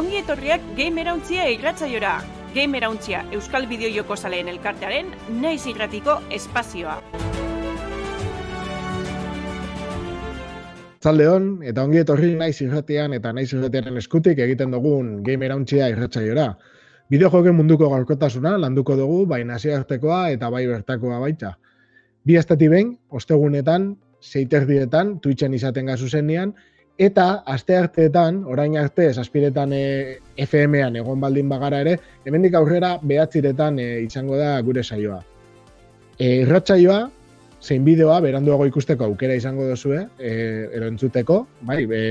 ongi etorriak Gamerauntzia irratzaiora. Gamerauntzia Euskal Bideojoko Zaleen elkartearen naiz irratiko espazioa. Zaldeon, eta ongi etorri naiz irratean eta naiz irratearen eskutik egiten dugun Gamerauntzia irratzaiora. Bideojoken munduko gaurkotasuna landuko dugu bai nazioartekoa eta bai bertakoa baita. Bi estati behin, ostegunetan, seiterdietan, Twitchen izaten gazu zenian, eta aste arteetan, orain arte, esaspiretan e, FM-an egon baldin bagara ere, hemendik aurrera behatziretan e, izango da gure saioa. E, irratsaioa, zein bideoa, beranduago ikusteko aukera izango duzue, e, ero entzuteko, bai, e,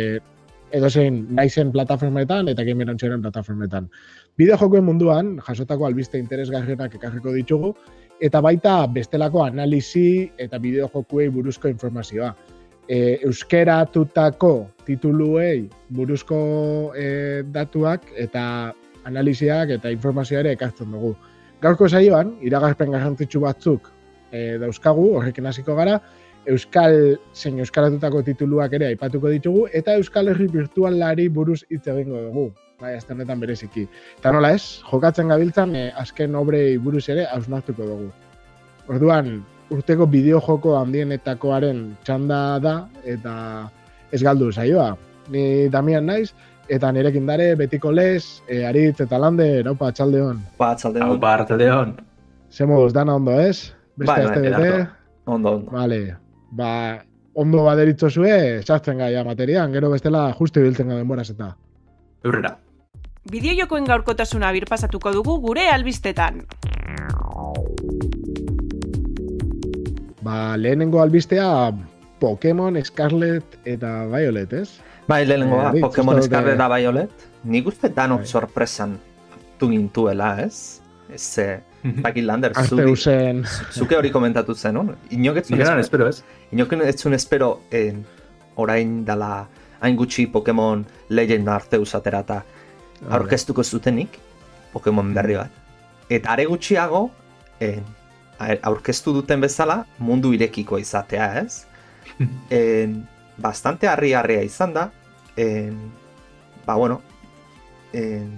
edo zein naizen plataformetan eta game plataformetan. Bideo jokoen munduan, jasotako albiste interesgarrienak ekarriko ditugu, eta baita bestelako analisi eta bideo jokuei buruzko informazioa. E, euskeratutako tituluei buruzko e, datuak eta analiziak eta informazioa ere ekartzen dugu. Gaurko saioan, iragarpen garrantzitsu batzuk e, dauzkagu, horrekin hasiko gara, Euskal zein euskaratutako tituluak ere aipatuko ditugu, eta Euskal Herri virtualari buruz hitz egingo dugu. Bai, azte honetan bereziki. Eta nola ez, jokatzen gabiltzan, e, azken obrei buruz ere hausnartuko dugu. Orduan, urteko bideo joko handienetakoaren txanda da, eta ez galdu saioa. Ni Damian naiz, eta nirekin dare betiko lez, e, aritz eta lande, naupa, txalde hon. Ba, txalde hon. Ba, txalde hon. Zemuz, dana ondo ez? Beste Bai, azte bete? Ondo, ondo. Vale, ba, ondo baderitzo zue, sartzen gaia materian, gero bestela justu ibiltzen gara denboraz eta. Eurrera. Bideojokoen gaurkotasuna birpasatuko dugu gure albistetan. Ba, lehenengo albistea Pokemon Scarlet eta Violet, ez? Bai, lehenengo da, Eh, Pokemon uste dut, Scarlet eh, da Violet. Nik uste danok Bai. sorpresan hartu gintuela, ez? Ez, eh, dakit lander, zuri, Arteusen, zuke hori komentatu zen, no? Inok ez zuen Nire espero, espero, ez? inok ez zuen espero en, orain dala hain gutxi Pokemon Legend Arceus aterata aurkeztuko zutenik, Pokemon berri bat. Eta are gutxiago, en, a- aurkeztu duten bezala, mundu irekikoa izatea, ez? en, bastante harri-harria izan da, en, ba bueno, en,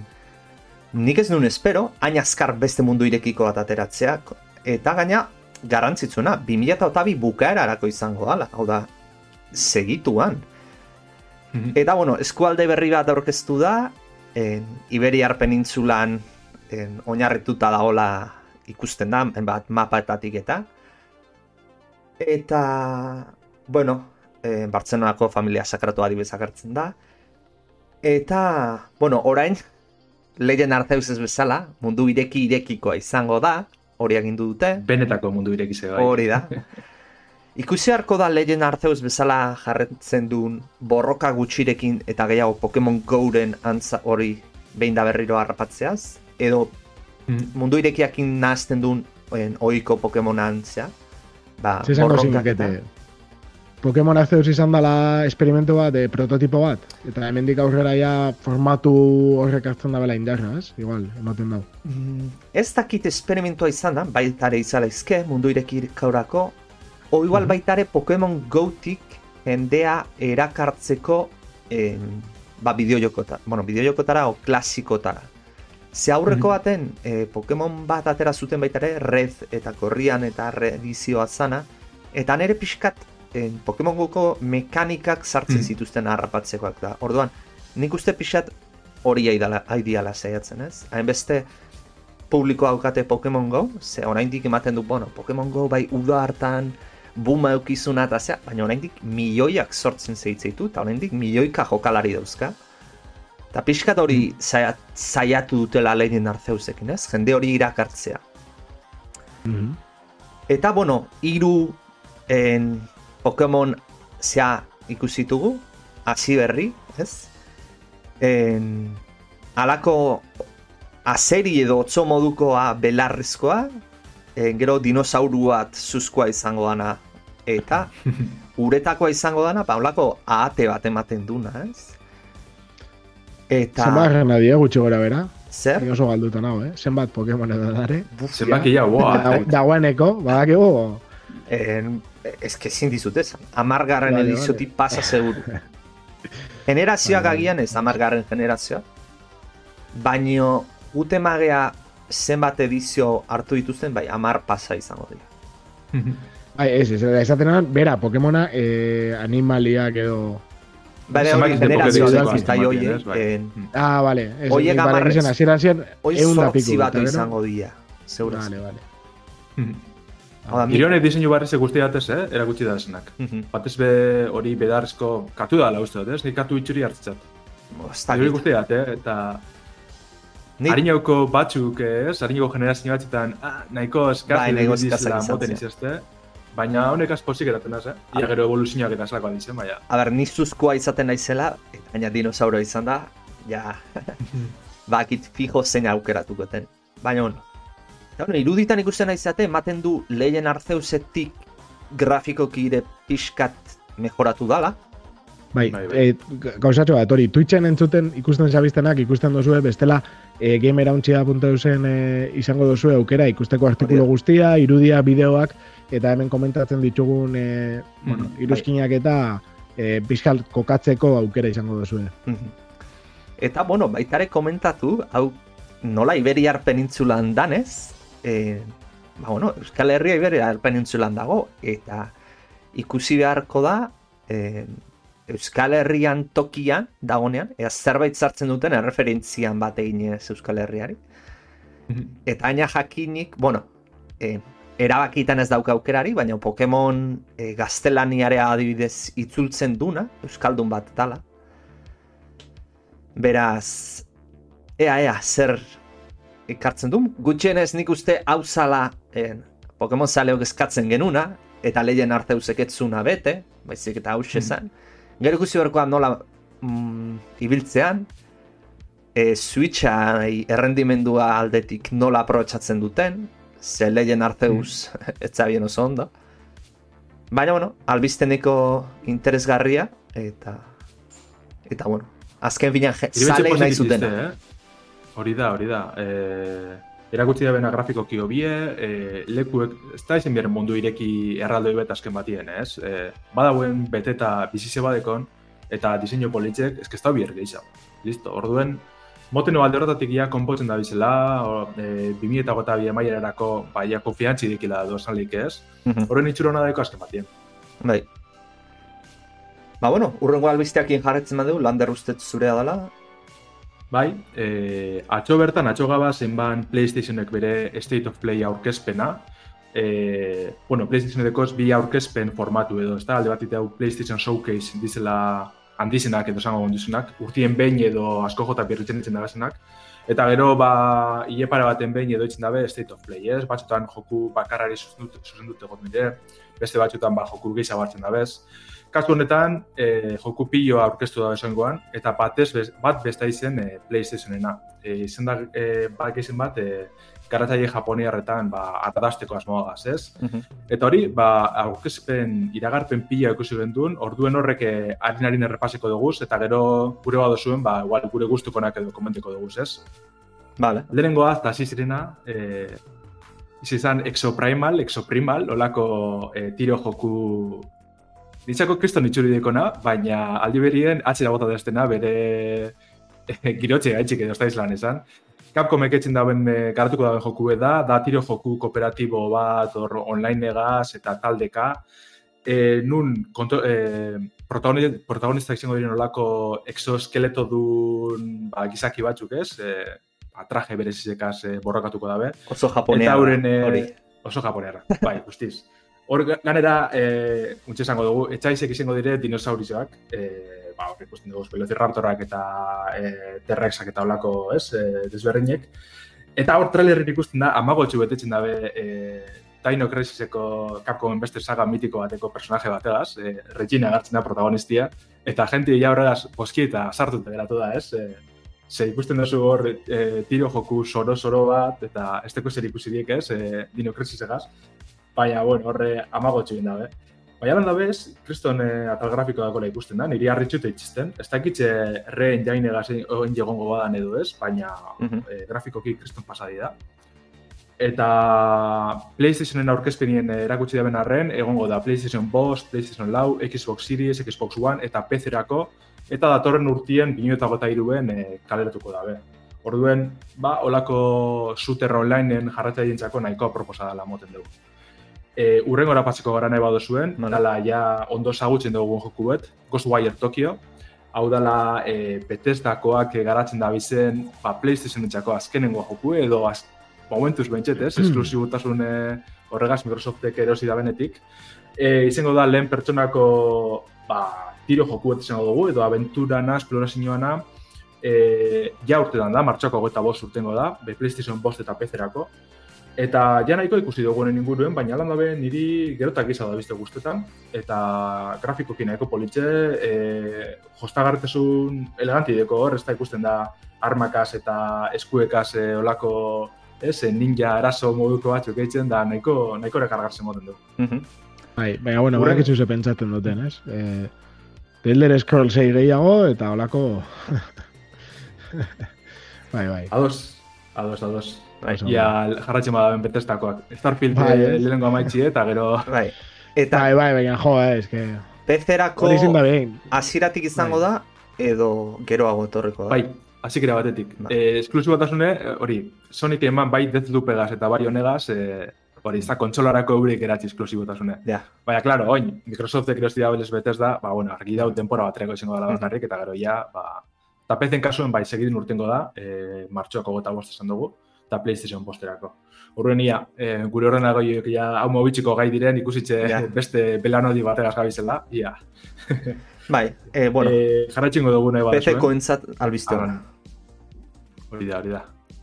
nik ez nuen espero, hain azkar beste mundu irekiko bat ateratzea, eta gaina, garrantzitsuna, 2008 bukaerarako izango dala, hau da, segituan. Eta, bueno, eskualde berri bat aurkeztu da, en, Iberiar penintzulan en, oinarrituta dagola ikusten da, bat mapatatik eta. Eta, bueno, en, Bartzenonako familia sakratu adibidez agertzen da. Eta, bueno, orain, Legend Arceus ez bezala, mundu ireki irekikoa izango da, hori agindu dute. Benetako mundu irekize bai. Hori da. Ikusi harko da Legend Arceus bezala jarretzen duen borroka gutxirekin eta gehiago Pokemon Go-ren antza hori behin da berriro harrapatzeaz, edo. Mundu irekiakin nahazten duen en, ohiko Pokemon antzea. Ba, zizango zinakete. Pokemon Arceus izan dela esperimento bat, de prototipo bat, eta hemendik aurrera ja formatu horrek hartzen da bela indarra, ez? Igual, ematen dau. Mm, ez dakit esperimentua izan da, baitare izala izke, mundu irekikaurako, o igual baitare Pokemon Go-tik jendea erakartzeko en, ba, bideojokotara, bueno, bideojokotara o klasikotara. Ze aurreko baten, eh, Pokemon bat atera zuten baitare, Red eta Korrian eta reedizioa zana, eta nere pixkat en, Pokemon Goko mekanikak sartzen zituzten harrapatzekoak da. Orduan, nik uste pixat hori aidiala saiatzen ez. Hainbeste publiko haukate Pokemon Go, ze oraindik ematen du, bueno, Pokemon Go bai uda hartan, buma eukizuna eta zea, baina oraindik milioiak sortzen zeitzeitu, eta oraindik milioika jokalari dauzka. Eta pixkat hori zaia- saiatu dutela Legend Arceusekin, ez? Jende hori irakartzea. Mhm. Eta, bueno, hiru en, Pokemon zea ikusitugu, hasi berri, ez? En, alako azeri edo otzo modukoa belarrizkoa, en, gero dinosauru bat zuzkoa izango dana, eta uretakoa izango dana, holako ahate bat ematen duna, ez? Eta... Zenbat nadia gutxi gora bera, Zer? Ni oso galduta nago, eh? Zenbat Pokemon edo dare. Buf, Zenbaki ja, boa. Da- Dagoeneko, badakigu, En, ez que ezin dizut esan. Amargarren Vale, ediziotik pasa seguru. Generazioak Vale. agian ez, amargarren generazioa. baino gute magea zenbat edizio hartu dituzten, bai, amar pasa izango dira. Bai, ez, ez, esaten bera, Pokemona eh, animaliak edo... Zenbait hori de generazio Pokédex deko, eta ematen, joie, ez, bai. en, Ah, vale. Ez, Horiek nik hamarrez. badakizuen, Hasieran ziren, hoi ehun da sortzi bat izango dira, seguraz. Vale, vale. Hau da, honek diseinu barriz guzti datez, eh? erakutsi da esenak. Mhm. Batez be hori bedarrezko katu da uste dut, ez? Nik katu itxuri hartzitzat. Ez Hori guzti dat, eh? Eta Nik- batzuk, eh, ez? Harinauko generazio batzutan, ah, nahiko eskaz, Bai, nahiko izan moten izazte. Baina honek aspozik eraten az, eh? Ia gero evoluzioak eta esalako dizen, baina. A ber, ni zuzkoa izaten naizela, eta baina dinosauro izan da, ja, bakit fijo zein aukeratuko ten. Baina, bueno, eta bueno, iruditan ikusten naizate, ematen du lehen Arceusetik grafikoki ere pixkat mejoratu dala. Bai, Bai, bai. eh, gauzatxo bat, hori, Twitchen entzuten ikusten zabiztenak, ikusten dozue, bestela e, gamerauntxia.eusen e, izango dozue aukera ikusteko artikulu guztia, irudia, bideoak, eta hemen komentatzen ditugun e, bueno, Mhm, iruzkinak eta e, pixkal kokatzeko aukera izango dozue. Mhm. Eta, bueno, baitare komentatu, hau nola Iberiar penintzulan danez, e, ba, bueno, Euskal Herria Iberiar penintzulan dago, eta ikusi beharko da, e, Euskal Herrian tokian dagonean, ea zerbait sartzen duten erreferentzian bat eginez Euskal Herriari. Eta aina jakinik, bueno, e, erabakitan ez dauka aukerari, baina Pokemon e, gaztelaniarea adibidez itzultzen duna, Euskaldun bat dala. Beraz, ea, ea, zer ekartzen du. Gutxienez nik uste hau zala e, Pokemon zaleok eskatzen genuna, eta lehen arteuzek etzuna bete, baizik eta hau zen. Gero ikusi beharko da nola mm, ibiltzean, e, Switcha errendimendua aldetik nola aprobetsatzen duten, ze lehen arteuz ez zabien oso ondo. Baina, bueno, albizteneko interesgarria, eta, eta bueno, azken finean zalei nahi zuten. eh? Hori da, hori da. E, erakutsi da bena grafikoki hobie, e, lekuek, ez da izan behar mundu ireki erraldoi bet azken batien, ez? E, badauen beteta bizize badekon, eta diseinu politzek, ez da bier gehiago. Listo, orduen, moteno alde horretatik ia konpotzen da bizela, o, e, 2008 emaierarako, ba, ia konfiantzi dikila dozalik ez, Mhm. horren itxuro hona daiko azken batien. Bai. Ba, bueno, urrengo albisteakin jarretzen badu, lander ustet zurea dela. Bai, e, atxo bertan, atxo gaba zenban PlayStationek bere State of Play aurkezpena. E, bueno, PlayStationekoz bi aurkezpen formatu edo, ez da, alde bat hau PlayStation Showcase dizela handizenak edo zango gondizunak, urtien behin edo asko jota birritzen ditzen dagazenak. Eta gero, ba, ilepare baten behin edo itzen dabe State of Play, ez? Batzutan joku bakarrari zuzendut, zuzendut egon dire, beste batzutan ba, joku gehiago hartzen dabez. Kasu honetan, e, joku piloa aurkeztu da esangoan, eta batez, bat besta izen e, PlayStationena. E, izen da, e, bat izen bat, e, garatzaile japoniarretan ba, ardazteko asmoagaz, ez? Eta hori, ba, aurkezpen iragarpen pila ikusi genduen, orduen horrek eh, harin-harin errepaseko dugu, eta gero gure badozuen, ba, igual gure gustukonak edo komenteko dugu, ez? Vale. Lehenengoa, eta hasi zirena, izi izan Exoprimal, Exoprimal, olako eh, tiro joku Ditzako kriston itxuri dekona, baina aldi berien atzera bota destena bere eh, girotxe gaitxik edo ez izlan esan. Capcomek etxen dauen eh, garatuko dauen joku da, da tiro joku kooperatibo bat, or, online egaz eta taldeka. E, nun konto, e, protagoni- protagonista izango diren olako exoskeleto dun ba, gizaki batzuk ez, e, ba, traje berezizekaz e, borrokatuko dabe. Oso japonea. Eta hori. Oso japoneara, bai, guztiz. Hor ga- ganera, e, untxe esango dugu, etxaizek izango dire dinosaurizoak, e, ba, hor ikusten dugu, velociraptorak eta e, terrexak eta olako, ez, e, desberdinek. Eta hor trailerin ikusten da, amagotxu betetzen dabe, e, Dino Crisiseko Capcomen beste saga mitiko bateko personaje bategaz, e, Regina agertzen da protagonistia, eta jenti ja horregaz poski eta sartuta geratu da, ez? E, ze ikusten duzu hor e, tiro joku soro-soro bat, eta ez teko zer ikusi diek, ez? E, Dino Crisisegaz. Baina, bueno, horre amagotxu egin dabe. Baina lan dabez, kriston e, atal grafiko dagoela ikusten da, niri harritxute itxisten. Ez dakitxe reen jainegaz oin jegongo badan edo ez, baina Mhm. e, grafikoki kriston pasadi da. Eta PlayStationen aurkezpenien eh, erakutsi daben arren, egongo da PlayStation Boss, PlayStation Lau, Xbox Series, Xbox One eta PC-erako, eta datorren urtien binu eta gota iruen e, kaleratuko dabe. Orduen, ba, olako shooter onlineen jarratzea dintzako nahikoa proposa dela moten dugu. E, urrengora patzeko gara nahi badu zuen, Vale. dala ja ondo zagutzen dugu joku bet, Ghostwire Tokyo, hau dala e, Bethesdakoak garatzen da bizen ba, PlayStation entzako azkenengo joku edo az, momentuz behintzet, ez? Esklusibotasun e, horregaz Microsoftek erosi da benetik. E, izango da lehen pertsonako ba, tiro joku bat izango dugu, edo aventurana, esplorazioana, e, ja urtetan da, martxako goeta bost urtengo da, be PlayStation bost eta PC-erako. Eta ja nahiko ikusi dugu honen inguruen, baina lan dabe niri gerotak gisa da bizte guztetan, eta grafikoki nahiko politxe, e, jostagartesun eleganti deko hor, ez da ikusten da armakaz eta eskuekaz e, olako ez, e, ninja arazo moduko batzuk eitzen da nahiko, nahiko rekargarzen moten du. Mhm. Bai, baina, bueno, Gure- horrek ze pentsatzen duten, ez? Eh, The Elder Scrolls 6 gehiago, eta holako... bai, bai. Ados, ados, ados. Bai, Ia jarratzen badaben betestakoak. Starfield Bai, bai, ez. lehenengo amaitzi eta gero... bai. Eta Bai, bai, baina, jo, eh, eske... Behin. hasieratik izango da, edo geroago etorriko da. Bai, hasikera batetik. Bai. Eh, esklusibotasune, eh, hori, Sonic eman bai Deathloopegaz eta bai honegaz, eh, hori, ez da kontsolarako eurik eratzi esklusibotasune. Ja. Baina, klaro, oin, Microsoftek erosti da belez betez da, ba, bueno, argi dau denpora baterako izango dela bakarrik, eta gero ja, ba, eta PC-en kasuen bai segidin urtengo da, eh, martxoako gota bost esan dugu, eta PlayStation posterako. Horren ia, eh, gure horren agoiok ja, hau mobitxiko gai diren ikusitxe Ja. beste belanodi bategaz gabizela, ia. Bai, eh, bueno, Eh, jarraitxingo dugu nahi badazuen. PC-ko entzat albizte Ah. ona. Hori da, hori da.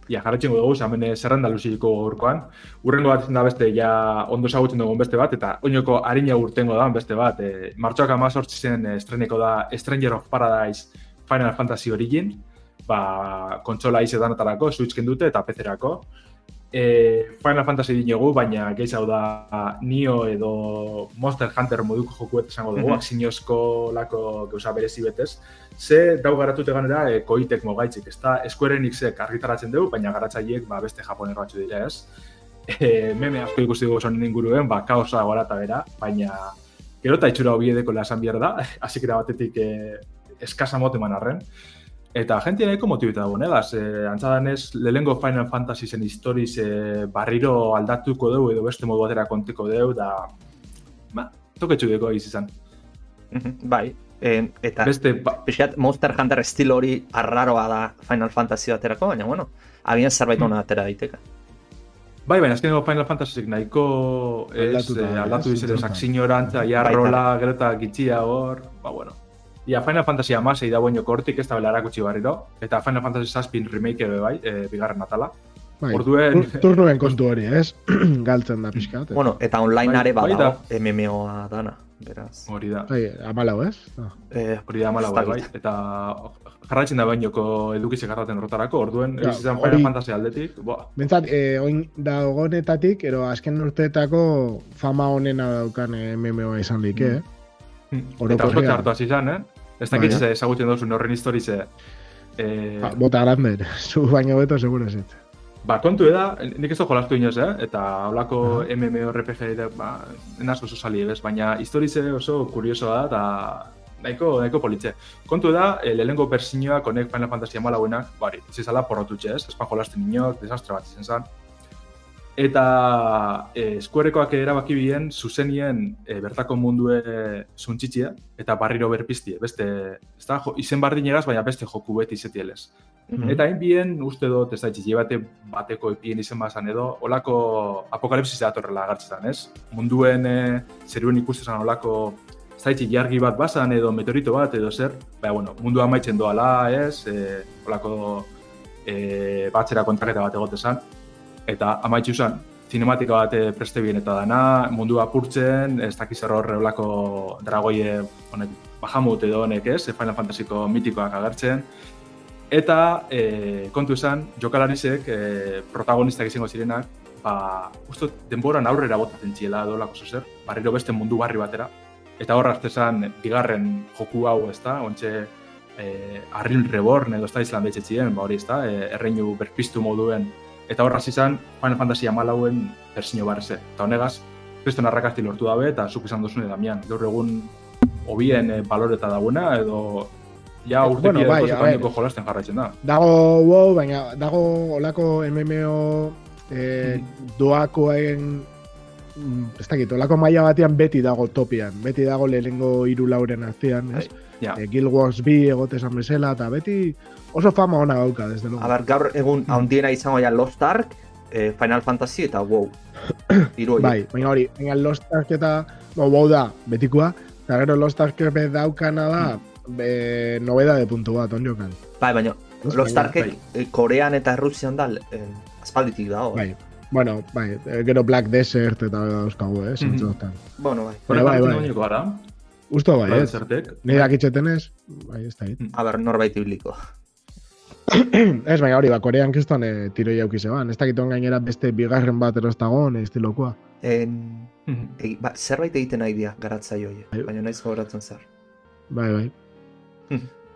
Ia, jarraitxengo dugu, eh, zerrenda luziko gaurkoan. Urrengo bat da beste, ja ondo ezagutzen dugun beste bat, eta oinoko harina urtengo da beste bat. E, Martxoak amazortzi zen eh, estreneko da Stranger of Paradise Final Fantasy Origin, ba, kontsola izetan Switch dute eta PC-erako. E, Final Fantasy dinogu, baina gehiz hau da Nio edo Monster Hunter moduko jokuet esango dugu, Mhm. aksinozko lako gauza berezi betez. Ze dau garatute ganera e, koitek mogaitzik, ez da Square Enixek argitaratzen dugu, baina garatzaileek ba, beste japoner batzu dira ez. E, meme asko ikusi dugu zonen inguruen, ba, kaosa gora eta bera, baina gero eta itxura hobiedeko esan behar da, hasikera batetik e, eskasa moteman arren. Eta jentia nahiko motibeta dago, negaz, e, antzadanez, lehengo Final Fantasy zen historiz e, barriro aldatuko dugu edo beste modu batera konteko dugu, da, ba, toketxu dugu egiz izan. Mhm, Bai, eh, eta Beste, ba, pixkat Monster Hunter estilo hori arraroa da Final Fantasy baterako, baina bueno, agian zerbait ona atera daiteke. Bai, baina azkeneko Final Fantasy nahiko ez, Aldatuta, eh, aldatu dizen Zentzutan. saksinyorantza, ja Baita. rola, gero eta gitxia hor, ba, bueno. Ia Final Fantasy amasei da boinoko hortik ez da bela erakutsi barriro, eta Final Fantasy Zazpin remake ere bai, e, bigarren atala. Bai, Orduen- tur- turnuen kontu hori, ez? Galtzen da pixkat. Bueno, eta online Bai, are bai badago, MMOa dana, beraz. Hori da, Bai, amalau, ez? No. Eh, hori da mala ez bai, bai, eta jarraitzen da bainoko edukitzek hartaten horretarako, orduen, Ja, izan hori- Final Fantasy aldetik, boa, Bentsat, eh, oin dagonetatik, ero azken urteetako fama honena daukan eh, MMOa izan lik, eh? eta Orokorrean. oso txartu hasi izan, eh? Ez dakit ze ezagutzen duzun horren historize. Eh, Ba, bota grander, zu baino beto seguro ez. Ba, kontu eda, nik ez da jolastu inoz, eh? Eta holako MMORPG da, ba, enaz oso sali, bez? Baina historize oso kuriosoa da, eta nahiko, nahiko politxe. Kontu da, e, lehenengo bersinioak honek Final Fantasy amalauenak, bari, zizala porrotutxe, ez? Espan jolasten inok, desastre bat izan zen. Eta e, Squarekoak erabaki bien, zuzenien e, bertako mundue zuntxitzia, eta barriro berpiztie, beste, ez da, jo, izen bardinegaz, baina beste joku beti izetielez. mhm. Eta hain bien, uste dut, ez da, bate bateko epien izen bazan edo, olako apokalipsis datorrela agartzetan, ez? Munduen e, zeruen ikustezan olako, da, jargi bat bazan edo meteorito bat edo zer, baina, bueno, mundua amaitzen doala, ez? E, olako e, batzera kontraketa bat egotezan, eta amaitzu zen, zinematika bat eh, preste bien eta dana, mundua apurtzen, ez dakiz error olako dragoie honek, Bahamut edo honek ez, Final Fantasyko mitikoak agertzen, Eta e, kontu esan, jokalarizek e, protagonistak izango zirenak, ba, uste denboran aurrera botatzen txiela edo lako zer, barriro beste mundu barri batera. Eta horra esan bigarren joku hau, ez da, ontxe e, Arril Reborn edo ez da txien, ba hori ez da, e, erreinu berpiztu moduen. Eta horra izan Final Fantasy amalauen versiño barreze. Eta honegaz, kriston arrakasti lortu dabe eta zuk izan duzune Damian. Gaur egun hobien e, baloreta dagoena edo Ja, urte Bueno, bai, bai, jolasten jarraitzen da. Dago, wow, baina dago olako MMO eh, doakoen mm, ez dakit, olako maila batean beti dago topian, beti dago lehenengo hiru lauren artean, ez? Ja. Eh, Guild Wars 2 egote esan bezala, eta beti oso fama ona gauka, desde luego. A ber, gaur egun handiena izango ja Lost Ark, eh, Final Fantasy eta WoW. Horiek. Bai, baina hori, baina Lost Ark eta, no, wow da, betikoa, eta gero Lost Ark be daukana da, be, nobeda de puntu bat, onjokan. Bai, baina Lost baina, Arkek eh, Korean eta Rusian da eh, aspalditik dago. Bai, bueno, bai, eh, gero Black Desert eta dauzkagu, eh, zentzu Mhm. honetan. Bueno, bai. Horrek bai, bai, bai. bai. gara, Usto bai, bai, ez? zertek. Ni dakitxeten ez, bai, ez da hit. A ber, norbait ibliko. ez, baina hori, ba, korean kiston e, tiro jauki zeban. Ez dakiton gainera beste bigarren bat erostagon, estilokoa. En, e, ba, zerbait egiten nahi dira garatzaio horiek, Bai. baina naiz gogoratzen zer. Bai, bai.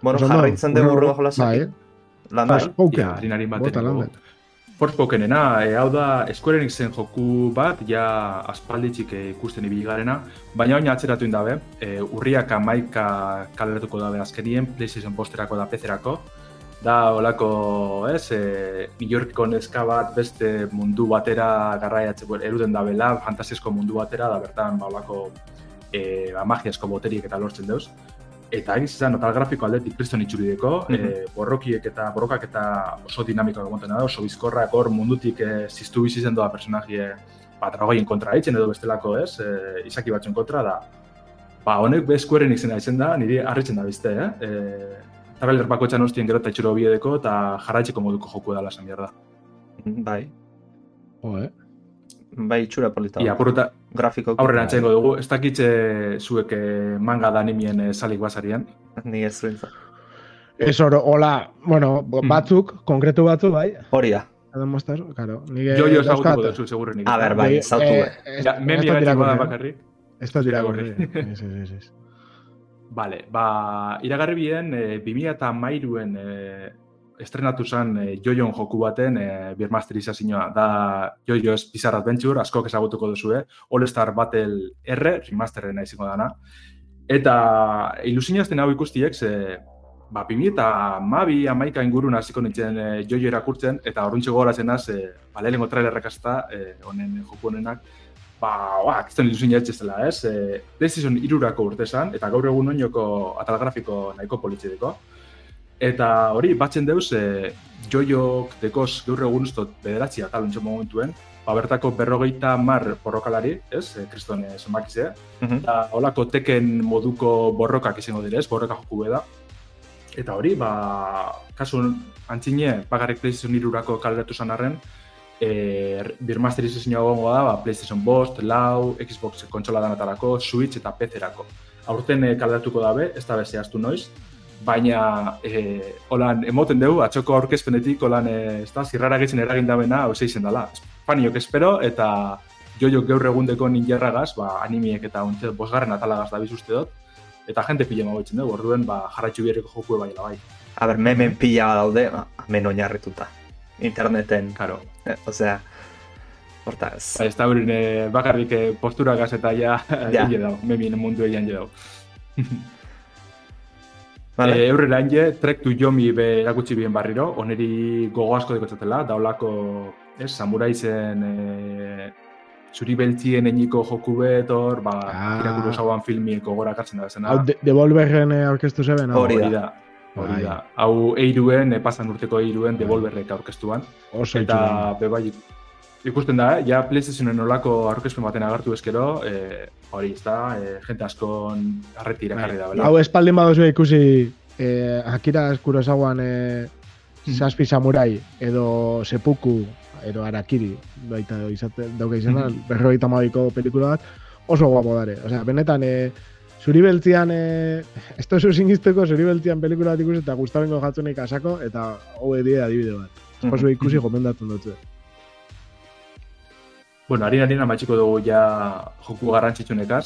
Bueno, Oso ondo, jarraitzen dugu urrengo- urrengo jolasak. Bai, Landa. Poker. Bota landa. Forspokenena, e, hau da Square Enixen joku bat, ja aspalditxik e, ikusten ibili garena, baina oin atzeratu indabe, e, urriak amaika kaleratuko dabe azkenien, PlayStation posterako da PC-erako, da olako, ez, e, New Yorkeko neska bat beste mundu batera garraiatzeko eruden dabela, fantasiasko mundu batera, da bertan ba olako e, ba, magiasko boteriek eta lortzen deuz. Eta egin izan, eta grafiko aldetik kriston itxurideko, Mhm. e, borrokiek eta borrokak eta oso dinamikoak egoten da, oso bizkorrak hor mundutik e, ziztu bizi zen doa personaje ba, dragoien kontra eitzen edo bestelako, ez, e, izaki batzuen kontra da. Ba, honek bezkueren izena izen da, niri harritzen da bizte, eh? E, trailer bakoitzan hostien gero eta itxuro biedeko eta jarraitzeko moduko joku dela esan behar da. bai. Jo, eh? Bai, itxura polita. Ia, apurruta, Grafiko. aurrera antzaingo dugu, ez dakitze zuek e, manga da animien e, salik basarian. Ni ez zuentzat. Ez oro, hola, bueno, Mhm. batzuk, konkretu batzu, bai, Hori da. edo mostaz, karo. Nik Jo, jo, ezagutuko duzu, segurrenik. A ber, bai, Eh, zautu, eh, eh. Ja, memi dut gaitxiko da eh? bakarrik. Ez dut irakurri. Irakurri. Ez, ez, ez, ez. Vale, ba, iragarri bien, e, 2000 eta mairuen e, estrenatu zen e, Jojon joku baten e, birmasterizazioa. Da Jojo's Bizarre Adventure, askok ezagutuko duzue, All Star Battle R, remasterrena izango dana. Eta ilusinazten hau ikustiek, ze, ba, 2000 eta mabi amaika ingurun hasiko nintzen e, Jojo erakurtzen, eta horrentxe gogoratzen az, e, ba, lehenengo trailerrak azta, e, honen joku honenak, ba, kiston ilusia etxezela, ez? E, PlayStation irurako urte esan, eta gaur egun oinoko atal grafiko nahiko politxedeko. Eta hori, batzen deuz, e, joiok dekoz gaur egun ustot bederatzi atal momentuen, ba, bertako berrogeita mar borrokalari, ez? E, kriston e, zenbakize. Mhm. Eta holako teken moduko borrokak izango dire, ez? Borroka joku beda. Eta hori, ba, kasu antzine, bakarrik PlayStation irurako kaleratu zan arren, e, birmasterizazioa egongo da, ba, PlayStation Bost, Lau, Xbox kontsola danatarako, Switch eta PC-erako. Aurten e, kaleratuko dabe, ez da bezehaztu noiz, baina e, holan emoten dugu, atxoko aurkezpenetik, holan, e, ez da, zirrara getzen eragin dabena, hau izen dela. Faniok espero, eta joiok gaur egundeko ninjarragaz, ba, animiek eta ontze bosgarren atalagaz da uste dut, eta jente pila magoitzen dugu, orduen, ba, jarraitzu bierreko joku bai, bai. A ber, memen pila daude, ba, hemen oinarrituta. Interneten, Karo, eh, osea, hortaz. Ba, ez da hori eh, bakarrik eh, posturagaz eta ja, Ja. ja. dago, memien mundu egin dago. Vale. Eh, Eurrela inge, Trek to Yomi be erakutsi bien barriro, oneri gogo asko dekotzatela, daulako, ez, samurai zen eh, zuri beltzien eniko joku betor, ba, Ah. hauan filmieko gora kartzen da zena. Hau, de- Devolverren aurkeztu zeben? Hori da. Hori da. Hori Bai. da. Hau eiruen, eh, pasan urteko eiruen, devolverrek aurkeztuan. Oso Eta bebai ikusten da, eh? ja PlayStationen olako aurkezpen baten agertu ezkero, eh, hori ez da, eh, jente askon arreti irakarri da, bela. Hau espaldin baduzu ikusi eh, Akira Kurosawan eh, Mhm. Zazpi Samurai edo Seppuku edo Arakiri baita izate, dauka izena, Mhm. berrogeita hamabiko pelikula bat, oso guapo dare. Osea, benetan, eh, zuri beltzian, eh, ez tozu singizteko, zuri beltzian pelikula bat ikusi eta Gustabengo jatzunik asako, eta hau die adibide bat. Oso ikusi gomendatzen dut. Bueno, harin harin amatxiko dugu ja joku garrantzitsunekaz.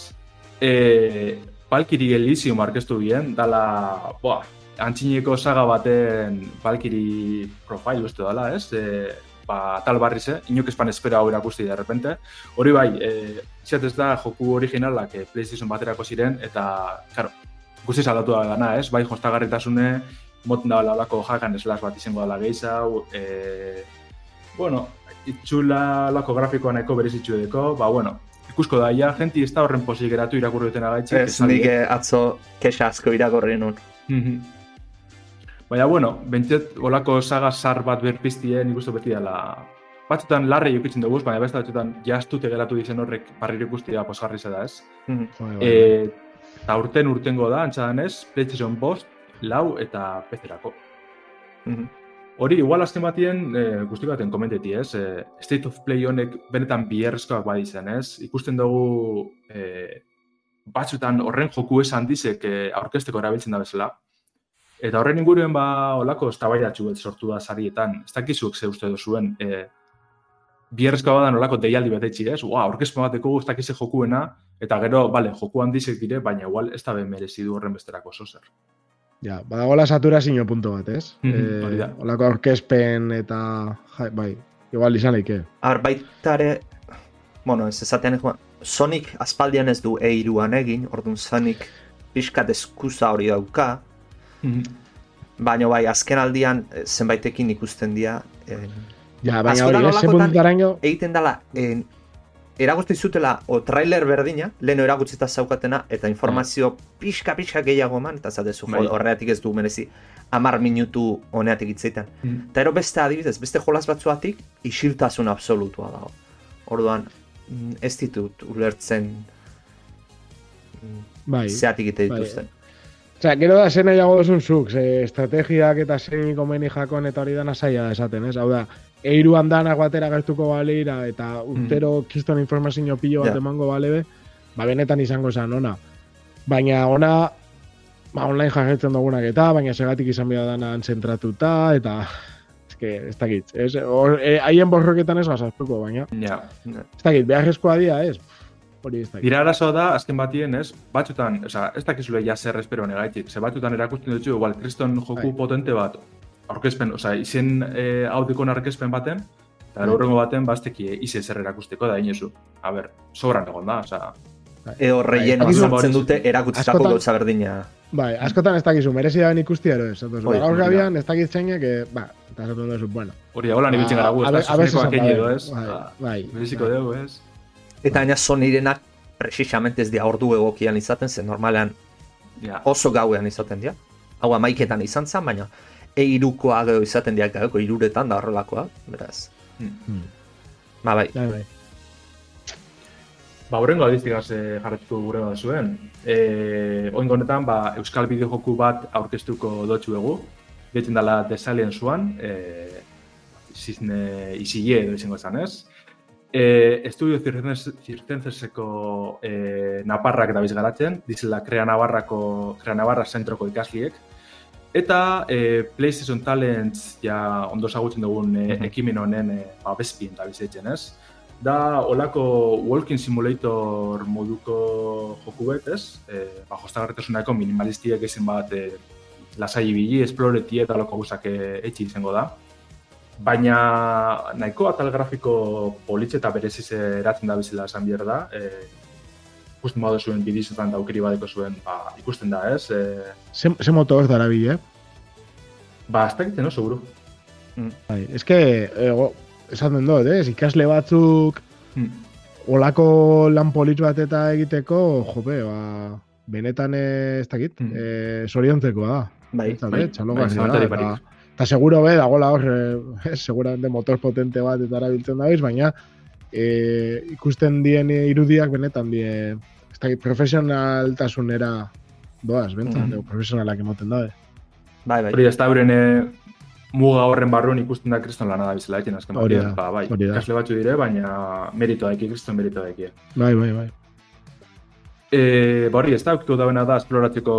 E, Valkyrie Elysium arkeztu bien, dala, boa, antxineko saga baten Valkyrie profile uste dala, ez? E, ba, tal barri ze, inok espan espera hau erakusti de repente. Hori bai, e, ez da joku originalak e, PlayStation baterako ziren, eta, karo, guzti aldatu da dana, ez? Bai, jostagarritasune, moten da olako jakan eslas bat izango dela gehiago, e, bueno, itxula lako grafikoa nahiko berezitxu edeko, ba, bueno, ikusko da, ja, jenti ez da horren posik geratu irakurri duten agaitxik. Ez, nik eh, atzo kexa asko irakurri nun. Mhm. Baina, bueno, bentset, olako saga sar bat berpiztie, nik uste beti dela... Batzutan larri jokitzen dugu, baina beste batzutan jaztute geratu dizen horrek parriro ikustia posgarri da ez. Mhm. Bai, bai, bai. E, eta urten urtengo da, antzadan ez, PlayStation Bost, lau eta PC-erako. Mhm. Hori, igual azken batien, e, guzti baten komenteti, ez? E, State of Play honek benetan biherrezkoak badizen, ez? Ikusten dugu e, batzutan horren joku esan dizek e, aurkesteko erabiltzen da bezala. Eta horren inguruen ba olako eztabaidatxu bet sortu da sarietan. Ez dakizuk ze uste duzuen, e, biherrezkoa badan olako deialdi bat etxi, ez? Ua, aurkezpen bateko ez dakize jokuena, eta gero, bale, joku handizek dire, baina igual ez da be merezi du horren besterako zozer. Ja, badagoela saturazio punto bat, ez? Mhm, hori da. olako aurkezpen eta, jai, bai, igual izan leike. Ar baitare, bueno, ez esatean ez, Sonic aspaldian ez du eiruan egin, orduan Sonic pixkat eskuza hori dauka, baina bai, azken aldian eh, zenbaitekin ikusten dira, eh, Ja, baina hori, ese olakotan- puntutaraino, egiten dela, eh, eragozte zutela o trailer berdina, leheno eragutzita zaukatena, eta informazio pixka-pixka gehiago eman, eta zatezu, Bai. horreatik ez du merezi, amar minutu honeatik itzeiten. Mhm. Eta ero beste adibidez, beste jolas batzuatik, isiltasun absolutua dago. Orduan, mm, ez ditut ulertzen mm, bai. zeatik ite bai. Osea, gero da zen nahiago duzun zuk, ze estrategiak eta zein komeni jakon eta hori dana zaila da esaten, ez? Hau da, eiruan danak batera gertuko balira eta urtero kiston informazio pilo bat Ja. emango balebe, ba benetan izango zen ona. Baina ona, ba online jarretzen dugunak eta, baina segatik izan behar dana zentratuta, eta eske, ez dakit, ez? Hor, e, haien borroketan ez gazaztuko, baina, Ja. ez dakit, beharrezkoa dia, ez? Hori ez dakit. Dira arazoa da, azken batien, ez? Batzutan, oza, ez dakizule ja zer espero negaitik. Ze batzutan erakusten dutxu, igual, kriston joku Bai. potente bat, aurkezpen, oza, izen e, audikon aurkezpen baten, eta Bai. horrengo baten, bazteki ize zer erakusteko da inezu. A ber, sobran egon da, oza, Edo relleno Bai, sartzen agizu- dute erakutzitako askotan- gauza berdina. Bai, askotan ez dakizu, merezi da ikusti ero ez. Hoi, gaur da. gabian ez dakit zeinek, eh, ba, eta esaten duzu, bueno. hori hola nibiltzen gara gu, ez da, bai, egin edo, ez? Bai, Ba, bai. Bereziko bai. dugu, ez? Eta gaina Sonyrenak precisamente ez dira ordu egokian izaten, zen normalean Ja, oso gauean izaten dira. Hau amaiketan izan zen, baina eirukoa gero izaten dira gaueko iruretan da horrelakoa, beraz. Hmm. Ba, bai, Bai, bai. Ba, horrengo aldiztigaz e, jarretuko gure bat zuen. E, Oin honetan, ba, Euskal bideojoku bat aurkeztuko dotxu egu. Bietzen dela desalien zuan, e, zizne izile edo izango esan ez. E, Estudio Zirtenzeseko e, Naparrak eta garatzen, dizela Krea Navarrako, Krea Navarra zentroko ikasliek. Eta e, PlayStation Talents ja ondo zagutzen dugun e, ekimen honen e, ba, bezpien da bizitzen ez da olako walking simulator moduko joku bet, ez? E, ba, jostagarritasunako minimalistiek ezin bat e, lasai ibili, esploreti eta olako guzak etxi izango da. Baina nahiko atal grafiko politxe eta bereziz eratzen da bizela esan behar da. E, ikusten badu zuen bidizetan da aukeri badeko zuen, ba, ikusten da, ez? E, Ze, ze motor darabil, eh? ba, ez dakiten, no, seguru. Bai, eske, ego, esaten dut, eh? ikasle batzuk Hmm. olako lan politx bat eta egiteko, jope, ba, benetan eh, ez dakit, Hmm. eh, soriontzekoa da. bai. Eta, bai, eh, txalogarria bai, da, zalantzarik eta, barik. Eta seguro be, dagoela hor, eh, seguramente motor potente bat eta erabiltzen dabiz, baina eh, ikusten dien irudiak benetan die, ez dakit, profesionaltasunera doaz, bentzat, Mhm. mm. profesionalak emoten dabe. Bai, bai. Hori ez da euren e, muga horren barruan ikusten da kriston lana da bizela egin azken batean. da, Ba, bai, da. ikasle batzu dire, baina meritoa daiki, kriston meritoa daiki. Bai, bai, bai. E, ba hori, ez da, aukiko dauena da esploratzeko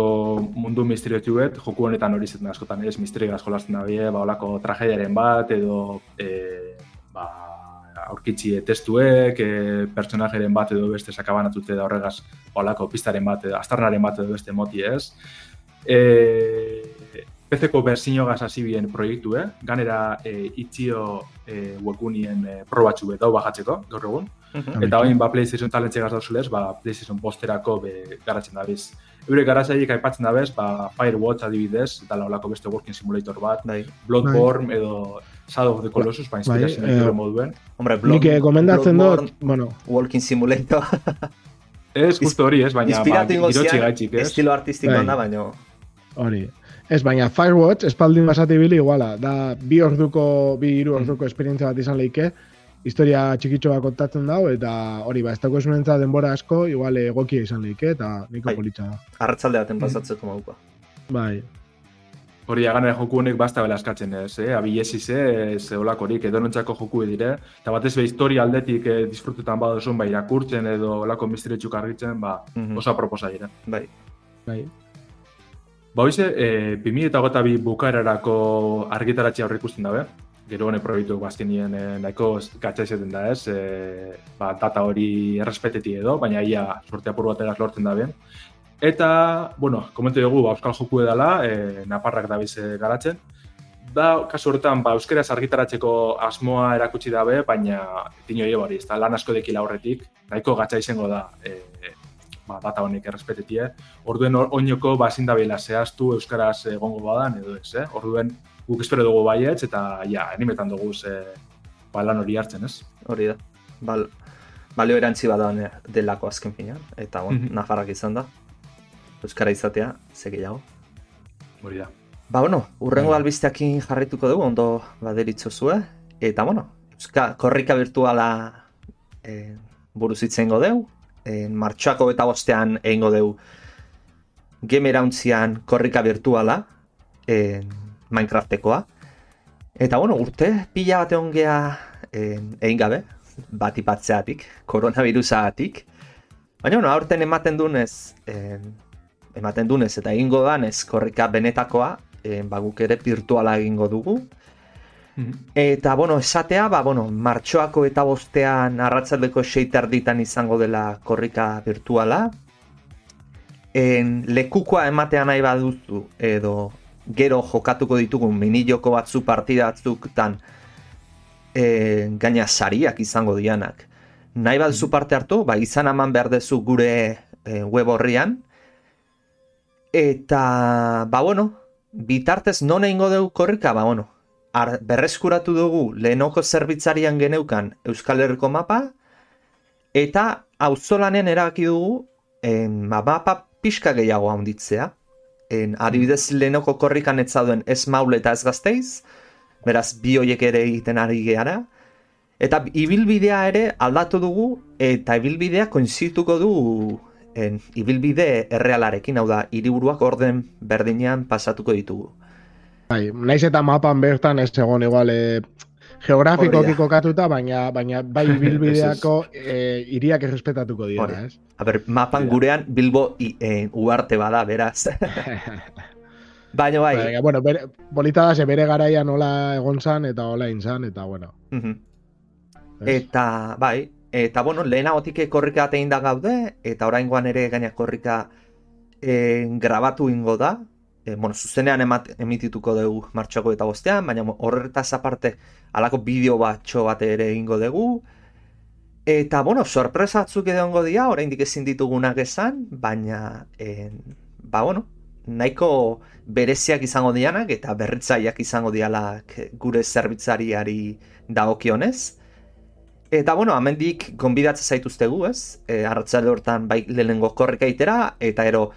mundu misteriotxu bet, joku honetan hori zetan askotan ez, misterio jolasten da bie, ba, olako tragediaren bat, edo e, ba, aurkitxie testuek, e, pertsonajeren bat edo beste sakabanatute da horregaz, ba, olako pistaren bat, edo astarnaren bat edo beste moti ez. E, PC-ko berzinogaz hasi bien proiektu, eh? ganera e, itxio e, webgunien e, probatxu bet dau bajatzeko, gaur egun. Bai. Eta hoin, ba, PlayStation talentxe gaz dauzulez, ba, PlayStation posterako be, garatzen dabiz eure garazaiek aipatzen da bez, ba, Firewatch adibidez, dala olako beste working simulator bat, Bai. Bloodborne edo Shadow of the Colossus, ba, inspirazio Bai, eh, moduen. Hombre, Nik eh, gomendatzen Bloodborne, dut, bueno, Walking Simulator, Ez, justo hori, ez, baina, ba, zian, gaitxik, ez? estilo artistikoan Bai. da, baino... hori. Ez, baina Firewatch, espaldin basati bili iguala, da bi orduko, bi hiru orduko esperientzia bat izan leike, historia txikitxo bat kontatzen dago, eta hori, ba, ez dago esunentza denbora asko, igual egokia izan leike, eta niko Bai. politxa da. Arratzalde Mm. baten pasatzeko modukoa. Bai, Hori, aganera joku honek basta bela eskatzen ez, eh? Abilesiz, ez olakorik, edo nontzako joku dire. Eta batez be historia aldetik eh, disfrutetan badozun, ba, irakurtzen edo olako misteretxuk argitzen, ba, Mhm. oso aproposa dira. Bai. bai. Ba, hoize, e, 2008 bukaerarako argitaratxe aurre ikusten dabe. Gero hone proiektu bazkenien e, nahiko izaten da ez, e, ba, data hori errespeteti edo, baina ia sorte apur bateraz lortzen da ben. Eta, bueno, komentu dugu, ba, Euskal Joku edala, e, naparrak da bize garatzen. Da, kasu horretan, ba, euskeraz argitaratzeko asmoa erakutsi dabe, baina tino hori, ez da, lan asko dekila horretik, nahiko gatsa izango da, e, ba, data honek errespetetie. Orduen or- oinoko ba ezin dabela zehaztu euskaraz egongo badan edo ez, eh? Orduen guk espero dugu baietz eta ja, animetan dugu ze ba, lan hori hartzen, ez? Hori da. Bal, balio erantzi bada ne- delako azken finean. Eta, bon, Mhm. nafarrak izan da. Euskara izatea, ze gehiago. Hori da. Ba, bueno, urrengo albisteakin jarrituko dugu, ondo baderitzo. Eta, bueno, Euska, korrika virtuala e, buruz hitz egingo deu. E, martxoako eta bostean egingo deu gemerauntzian korrika virtuala, e, Minecraftekoa. Eta, bueno, urte pila bat egon gea e, egin gabe, bat ipatzeatik, koronavirusagatik. Baina, bueno, aurten ematen dunez, e, ematen dunez eta egingo danez korrika benetakoa, e, ba, guk ere virtuala egingo dugu. Eta, bueno, esatea, ba, bueno, martxoako eta bostean arratzaldeko seiterditan izango dela korrika virtuala. En, lekukoa ematea nahi baduzu, edo gero jokatuko ditugun mini joko batzu partida batzuktan e, gaina sariak izango dianak. Nahi baduzu parte hartu, ba, izan eman behar dezu gure e, web horrian. Eta, ba, bueno, bitartez non egingo dugu korrika, ba, bueno, ar, berreskuratu dugu lehenoko zerbitzarian geneukan Euskal Herriko mapa, eta auzolanen erabaki dugu ba, mapa pixka gehiago handitzea. En, adibidez lehenoko korrikan ez zauden ez maule eta ez gazteiz, beraz bi hoiek ere egiten ari geara, eta ibilbidea ere aldatu dugu, eta ibilbidea koinzituko du en, ibilbide errealarekin, hau da, hiriburuak orden berdinean pasatuko ditugu. Bai, naiz eta mapan bertan ez egon igual e, geografikoki Hori da. kokatuta, baina baina bai bilbideako e, iriak errespetatuko Hori. dira, ez? A ber, mapan Ja. gurean Bilbo i, eh, uarte bada, beraz. Baina bai, Baina, bueno, bere, bolita da, ze bere garaia nola egon zan eta hola inzan, eta bueno. mhm. ez? eta bai, eta bueno, lehenagotik korrika bat egin da gaude, eta oraingoan ere gaina korrika eh, grabatu ingo da, e, bueno, zuzenean emat, emitituko dugu martxoko eta bostean, baina horretaz aparte alako bideo batxo bat ere egingo dugu, Eta, bueno, sorpresa batzuk egongo dira, oraindik ezin ditugunak esan, baina, en, ba, bueno, nahiko bereziak izango dianak eta berritzaileak izango dialak gure zerbitzariari dagokionez. Eta, bueno, amendik gonbidatzen zaituztegu, ez? E, arratzalde hortan bai lehenengo korrika itera, eta ero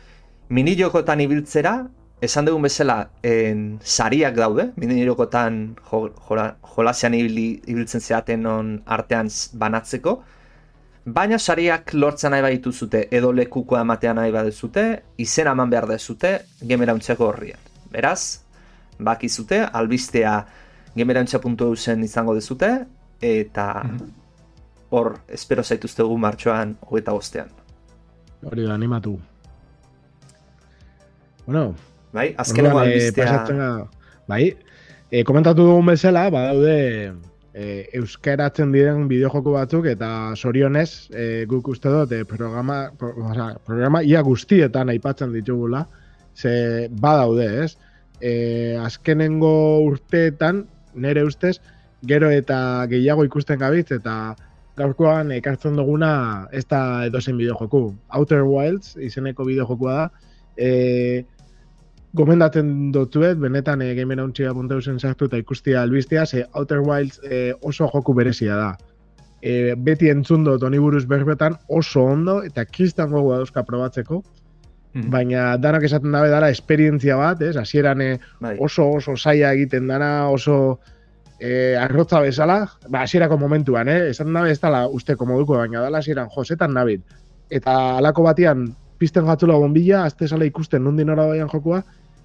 mini jokotan ibiltzera, esan dugun bezala, en, sariak daude, jola, jolasean ibiltzen zeaten on artean banatzeko, baina sariak lortzen nahi baditu zute, edo lekukoa ematean nahi badezute, izena eman behar dezute, gemerauntzeko horrian. Beraz, bakizute, albistea gemerauntza.eu zen izango dezute, eta hor, espero zaituztegu martxoan hogeita bostean. Hori da, animatu. Bueno, Bai, azkeneko eh, albistea... pasatzen gara- bai, e, komentatu dugun bezala, badaude e, euskaratzen diren bideojoko batzuk eta sorionez e, guk uste dut e, programa, pro, oza, programa ia guztietan aipatzen ditugula, ze badaude, ez? E, azkenengo urteetan, nere ustez, gero eta gehiago ikusten gabitz eta gaurkoan ekartzen duguna ez da edozen bideojoku. Outer Wilds izeneko bideojokua da, e, gomendatzen dutuet, benetan e, gamerauntxia.eusen sartu eta ikustia albistea, ze Outer Wilds e, oso joku berezia da. E, beti entzun dut honi buruz berbetan oso ondo eta kristan gogoa dauzka probatzeko, Mhm. baina danak esaten dabe dara esperientzia bat, ez? Hasieran Bai. oso oso saia egiten dana, oso e, arrotza bezala, ba, hasierako momentuan, eh? esan dabe ez dala usteko moduko, baina dala hasieran josetan nabil. Eta alako batian pizten jatzula bombilla, azte sala ikusten nundin ora baian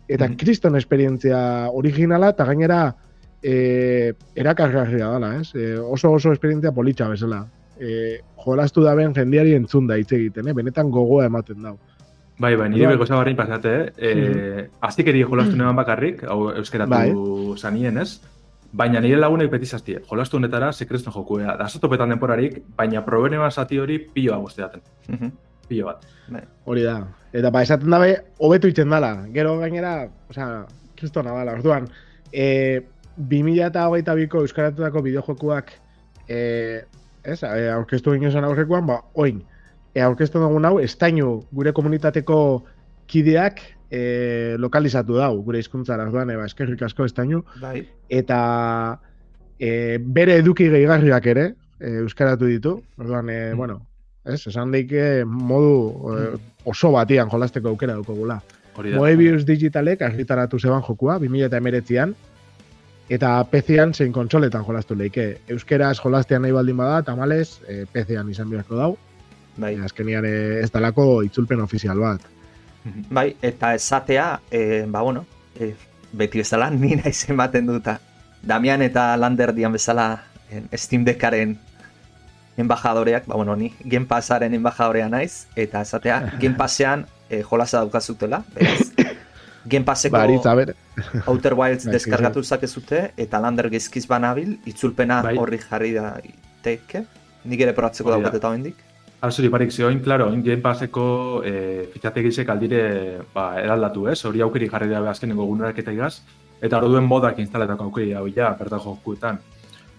eta Mhm. kriston esperientzia originala, eta gainera e, erakargarria dala, ez? E, oso oso esperientzia politxa bezala. E, jolastu da ben jendiari entzun da hitz egiten, eh? benetan gogoa ematen dau. Bai, bai, nire beko zabarrin pasate, eh? E, aztikeri jolastu neban bakarrik, hau euskeratu Bai. zanien, ez? Baina nire lagunek beti zaztie, jolastu honetara sekresten jokuea. Da topetan denporarik, baina probenean zati hori pilo agoste daten. Mhm. Pilo bat. Hori da. Eta ba, esaten dabe, hobetu iten dala. Gero gainera, osea, kristona dala. Orduan, e, 2008ko euskaratutako bideojokuak e, ez, e, aurkeztu ginen zen aurrekoan, ba, oin, e, aurkeztu dugun hau, estainu gure komunitateko kideak e, lokalizatu dau, gure hizkuntzara orduan, e, ba, eskerrik asko estainu, Bai. eta e, bere eduki gehigarriak ere e, euskaratu ditu. Orduan, e, Mm. bueno, ez, esan daike modu e, oso batian jolasteko aukera da. Moebius Digitalek argitaratu zeban jokua, 2019an, eta PC-an zein kontsoletan jolastu leike. Euskeraz jolastean nahi baldin bada, tamales, e, PC-an izan beharko dau. Bai. E, azkenian ez dalako itzulpen ofizial bat. Bai, eta esatea, e, ba bueno, e, beti bezala, ni naiz ematen duta. Damian eta Lander dian bezala en, Steam Deckaren embajadoreak, ba bueno, ni Game Passaren embajadorea naiz, eta esatea, Game Passean e, jolasa daukazutela, beraz. Game Passeko Ba, aritza, ber, Outer Wilds Bai, deskargatu zakezute, eta Lander gezkiz banabil, itzulpena Bai. horri jarri da iteke. Nik ere probatzeko da. daukat eta hendik. Azuri barik zioin, klaro, oin Game Passeko e, fitxategisek aldire ba, eraldatu, ez? Hori aukeri jarri dabe azkenengo gunerak eta igaz. Eta hori duen modak instalatako aukeri hau ja, bertan jokuetan.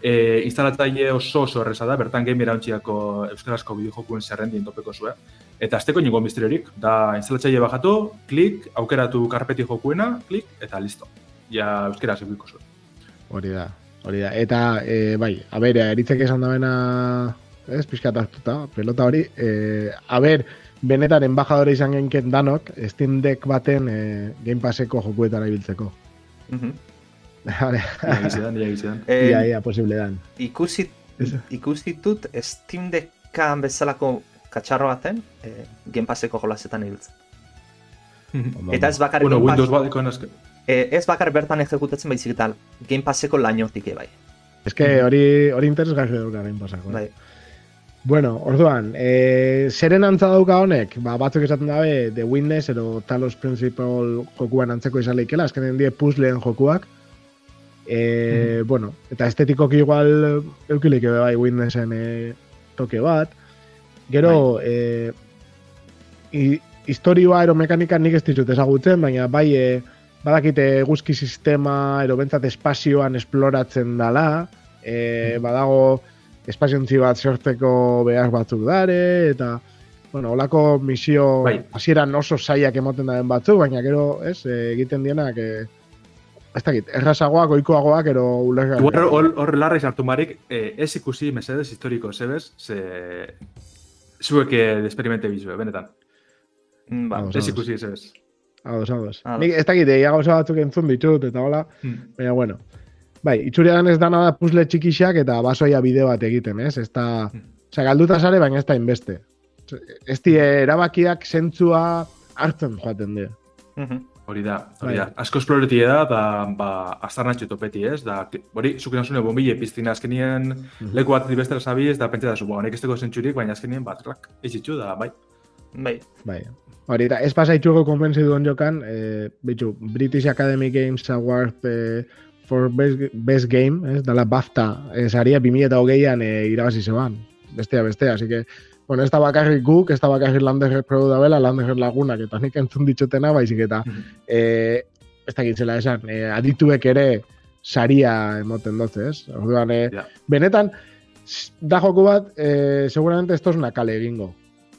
E, instalatzaile oso oso erreza da, bertan game irauntziako euskarazko bideojokuen zerrendien topeko zuen. Eta azteko ningun misteriorik, da instalatzaile bajatu, klik, aukeratu karpeti jokuena, klik, eta listo. Ja euskaraz egiko zuen. hori da. Hori da. Eta, e, bai, a ber, eritzek esan da bena, ez, pixkat hartuta, pelota hori, e, a ber, benetan embajadore izan genken danok, Steam Deck baten e, Game Passeko jokuetara ibiltzeko. Mhm. Vale, Ia gizidan, ia gizidan. Eh, ia, ia, posible dan. ikusi, Ez- ikusi dut Steam Deckan bezalako katxarro baten eh, Game Passeko jolasetan ibiltzen. Eta ez bakarrik bueno, Windows nazke. eh, ez bakar bertan ejekutatzen baizik eta Game Passeko lainotik ere bai. Ez que hori, hori interesgarri dauka Game Passako. eh. bai. Bueno, orduan, e, zeren antza dauka honek, ba, batzuk esaten dabe, The Witness edo Talos Principal jokuan antzeko izan leikela, azkenen die puzzleen jokuak. E, Bueno, eta estetikoki igual eukilik ebe bai Witnessen e, toke bat. Gero, e, i, historioa ero mekanika nik ez dizut ezagutzen, baina bai e, badakite guzki sistema ero bentsat espazioan esploratzen dala, e, badago espaziontzi bat sortzeko behar batzuk dare, eta, bueno, olako misio Bai. hasieran oso saiak emoten daren batzuk, baina gero, ez, e, egiten dienak, e, ez dakit, errazagoak, oikoagoak, ero ulergarriak. Igual hor, hor larra hartu marik, eh, ez ikusi mesedez historiko zebez, ze zuek eh, esperimente bizue, benetan. Mm, Ba, Vamos. Ez ikusi zebez. Ados, ados. Nik ez dakit, ia gauza batzuk entzun ditut, eta hola, Hmm. baina bueno. Bai, itxurian ez dana da puzzle txikixak eta basoia bideo bat egiten, ez? Ez da, Hmm. osea, galduta sare, baina ez da inbeste. Ez die erabakiak zentzua hartzen joaten dira. mhm. Hori da, hori Bai. da. Asko esploreti da, da, ba, aztarnatxo topeti, ez? Da, hori, zuk zune bombile piztina azkenien Mhm. leku bat bestera zabi, ez da pentsa da zu, honek ez dago zentzurik, baina azkenien bat, rak, ez itxu, da, bai. Bai, Bai. Hori, eta ez pasaitxuko konbensi duen jokan, e, bitxu, British Academy Games Award e, for Best, Best Game, ez, dala BAFTA, e, saria 2008an e, irabazi zeban, bestea, bestea, así que, bueno, ez da bakarrik guk, ez da bakarrik Landerher Pro da bela, Landerher lagunak, eta nik entzun ditutena, baizik eta, Mhm. e, ez da gitzela esan, e, adituek ere saria emoten dutze, ez? Orduan, e, Ja. benetan, da joku bat, e, seguramente ez tozuna kale egingo.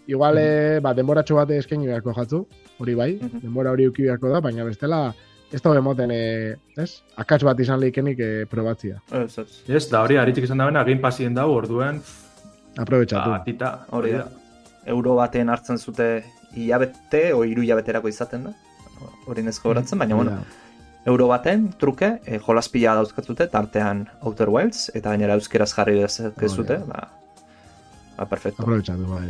igual, eh, ba, denboratxo bate eskaini beharko jatzu, hori bai, Mhm. denbora hori uki beharko da, baina bestela, ez da emoten, eh, ez? Akats bat izan leikenik eh, probatzia. Ez, ez. Ez, da hori, aritzik izan dabena, Game Passien dago, orduen, Aprobetxatu. ba, tita, Hori da. Euro baten hartzen zute hilabete, o hiru hilabeterako izaten da. Hori nezko horatzen, baina bueno, euro baten truke, e, jolaspila dauzkatzute, tartean Outer Wilds, eta gainera euskeraz jarri dezakezute, ba, ba, perfecto. Aprobetxatu, bai.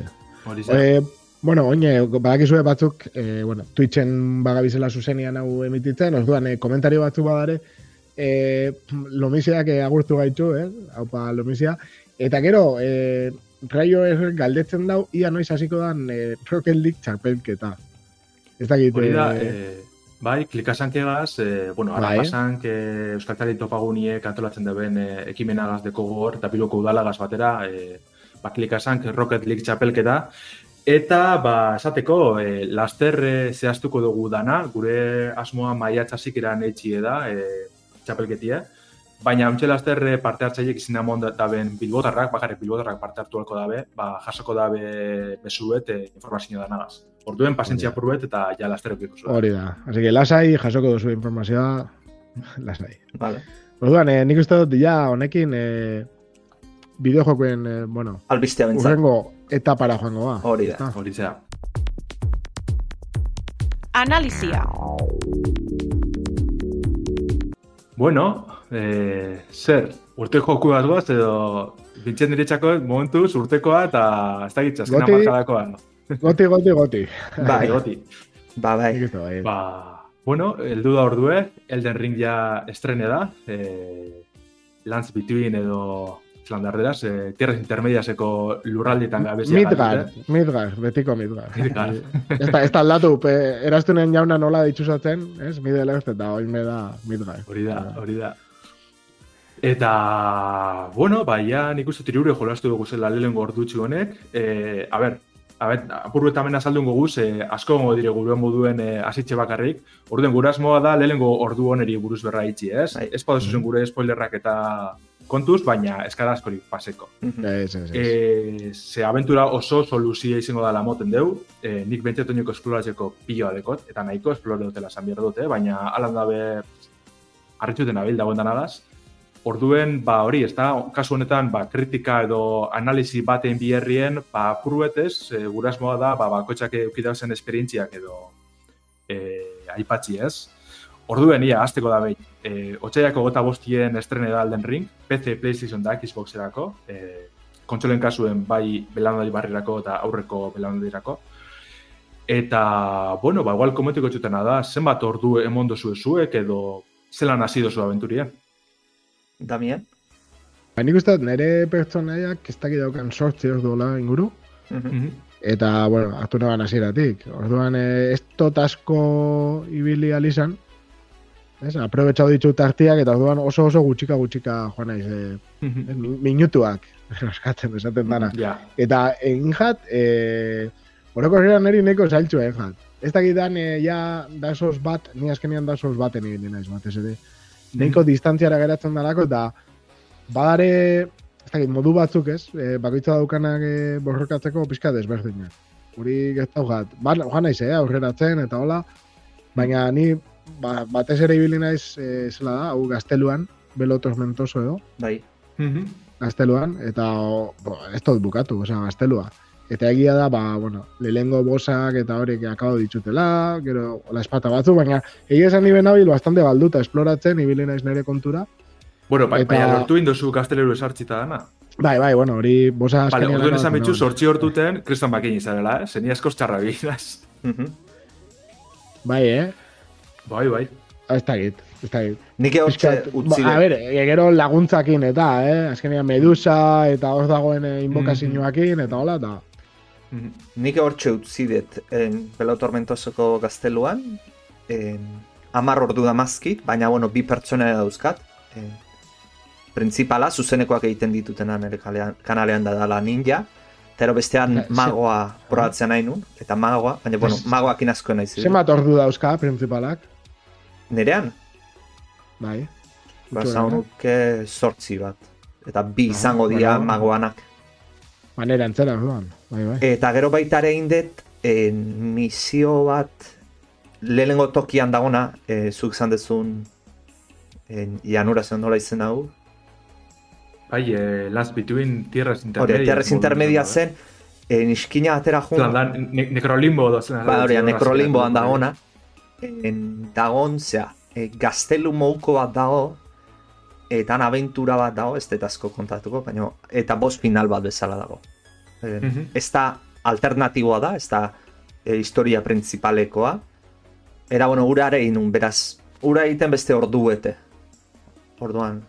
Hori zen. Eh, bueno, oine, badakizue batzuk, eh, bueno, Twitchen bagabizela zuzenian hau emititzen, orduan, eh, komentario batzuk badare, eh, lomisiak eh, agurtu gaitu, eh? Haupa, lomisia. Eta gero, eh, Rayo er galdetzen dau, ia noiz hasiko dan eh, Rocket League txarpelketa. Ez dakit, Hori da, eh, bai, klikasankegaz, eh, bueno, ara Bai. pasank, eh, Euskaltzari topaguniek antolatzen deben eh, ekimenagaz deko gogor, eta biloko udalagaz batera, eh, ba, klikasank Rocket League txapelketa, Eta, ba, esateko, eh, laster eh, zehaztuko dugu dana, gure asmoa maia txasik eitxie da, eh, txapelketia. Baina, untxe laster eh, parte hartzaileek izin amon da- daben bilbotarrak, bakarrik bilbotarrak parte hartu halko dabe, ba, jasoko dabe bezuet eh, informazio danagaz. Orduen, pasentzia purbet eta ja laster eukiko zuen. hori da. Así que lasai, jasoko duzu informazioa, lasai. Vale. Orduan, eh, nik uste dut, ja, honekin, eh, bideojokoen, eh, bueno, Albistea bentzat. urrengo etapara joango ba. Hori da. Hori zea. Analizia. Bueno, eh, zer, urte joku bat goaz, edo bintzen diretxako momentuz urtekoa eta ez da gitza, azkena Goti- markadakoa. Goti, goti, goti. Bai, Goti. ba, bai. Bai. Ba, bueno, heldu da ordue, Elden Ring ja estrene da, eh, Lance Between edo zelandarderaz, eh, tierras intermediaseko lurraldietan gabezia. Midgard, Midgard, betiko Midgard. Midgard. ez da, ez da aldatu, pe, eraztunen jauna nola ditzuzatzen, ez? Middle Earth eta oime da Midgard. Hori da, hori da. Eta, bueno, ba, ja nik uste tirure jolastu dugu zela lehenengo ordutxu honek. E, a ber, a ber, apurru eta mena saldun goguz, e, asko gongo dire gure moduen e, asitxe bakarrik. Orduen gure asmoa da lehenengo ordu honeri buruz berra itxi, ez? Bai. Ez padu zuzen gure spoilerrak eta kontuz, baina eskara askorik paseko. Mhm. Ez, ez, ez. E, ze aventura oso soluzia izango da moten deu, e, nik bentsatu niko esploratzeko piloa dekot, eta nahiko esplore dutela esan behar dute, baina alan dabe harritxuten abil dagoen danagaz. Orduen, ba hori, ez da, kasu honetan, ba, kritika edo analisi baten biherrien, ba, puruetez, e, gure asmoa da, ba, bakotxak eukidauzen esperientziak edo e, aipatzi ez. Orduen, ia, azteko da behin, e, otxaiako gota bostien estrene da Elden Ring, PC, PlayStation da Xboxerako, e, kontsolen kasuen bai belaunaldi barrirako eta aurreko belaunaldirako. Eta, bueno, ba, igual komentiko txutena da, zenbat ordu emon dozu zuek edo zelan hasi dozu aventuria. Damien? Ba, nik uste nire pertsonaiak ez dakit daukan sortzi orduola inguru, Mhm. eta, bueno, hartu naban hasieratik. Orduan, eh, ez tot asko ibili alizan, ez, aprobetxau ditu tartiak, eta orduan oso oso gutxika gutxika joan naiz, eh, mi- minutuak, eskatzen esaten dana. Ja, Eta egin jat, e, orokorrean niri neko zailtxua egin jat. Ez dakit dan, e, ja, dasos bat, ni azkenean dasos baten egin naiz batez ere. Neiko distantziara geratzen dalako, eta badare, ez dakit, modu batzuk ez, e, bakoitza daukanak e, borrokatzeko pixka desberdinak. Uri gertau jat, ba, joan naiz, eh, aurreratzen, eta hola, baina ni ba, batez ere ibili naiz, e, zela da, hau gazteluan, belo tormentoso edo, Bai. Mhm. gazteluan, eta o, bo, ez dut bukatu, osea, gaztelua. Eta egia da, ba, bueno, lehengo bosak eta horiek akabo ditutela, gero, la espata batzu, baina egia esan niben nabil bastante balduta esploratzen, ibili naiz nire kontura. Bueno, ba, Eta- baina lortu indozu gazteleru esartzita dana. Bai, bai, bueno, hori bosa Vale, orduen esan betxu, naban. sortzi hortuten, kriston bakin izarela, eh? Zeni askoz txarra bidaz. Mhm. Bai, eh? Bai, bai. Ez dakit, ez dakit. Nik hortxe Pixkat, utzi ba, a ber, e, gero laguntzakin eta, eh? Azkenean Medusa eta hor dagoen eh, invokazioakin eta hola, eta... Mhm. Nik hortxe utzi dut en, Belau Tormentosoko gazteluan, en, amar ordu damazkit, baina bueno, bi pertsona dauzkat. En, Printzipala, zuzenekoak egiten ditutena nire kanalean da dala ninja, eta ero bestean Eh, magoa probatzen nahi nun, eta magoa, baina bueno, Ez- magoak inazko nahi ziren. Zenbat ordu dauzka, principalak? Nerean, Bai. ba, Gutxi zaun gorabehera. nuke sortzi bat. Eta bi Ah, izango dira bueno. magoanak. Manera entzera, orduan. Bai, bai. Eta gero baita ere indet, e, misio bat lehenengo tokian dagona, e, zuk izan dezun e, janura zen nola izen hau. Bai, eh, Last Between Tierras Hori, Intermedias. tierrez intermedia zen, e, niskina atera jun. Zeran da, ne nekrolimbo da zen. Ba, hori, nekrolimboan dagona. En, dagon, zea, e, gaztelu mouko bat dago, eta abentura bat dago, ez dut asko kontatuko, baina, eta bost final bat bezala dago. E, Mhm. Ez da alternatiboa da, ez da e, historia principalekoa. Era, bueno, ura ere inun, beraz, ura egiten beste ordu bete. Orduan,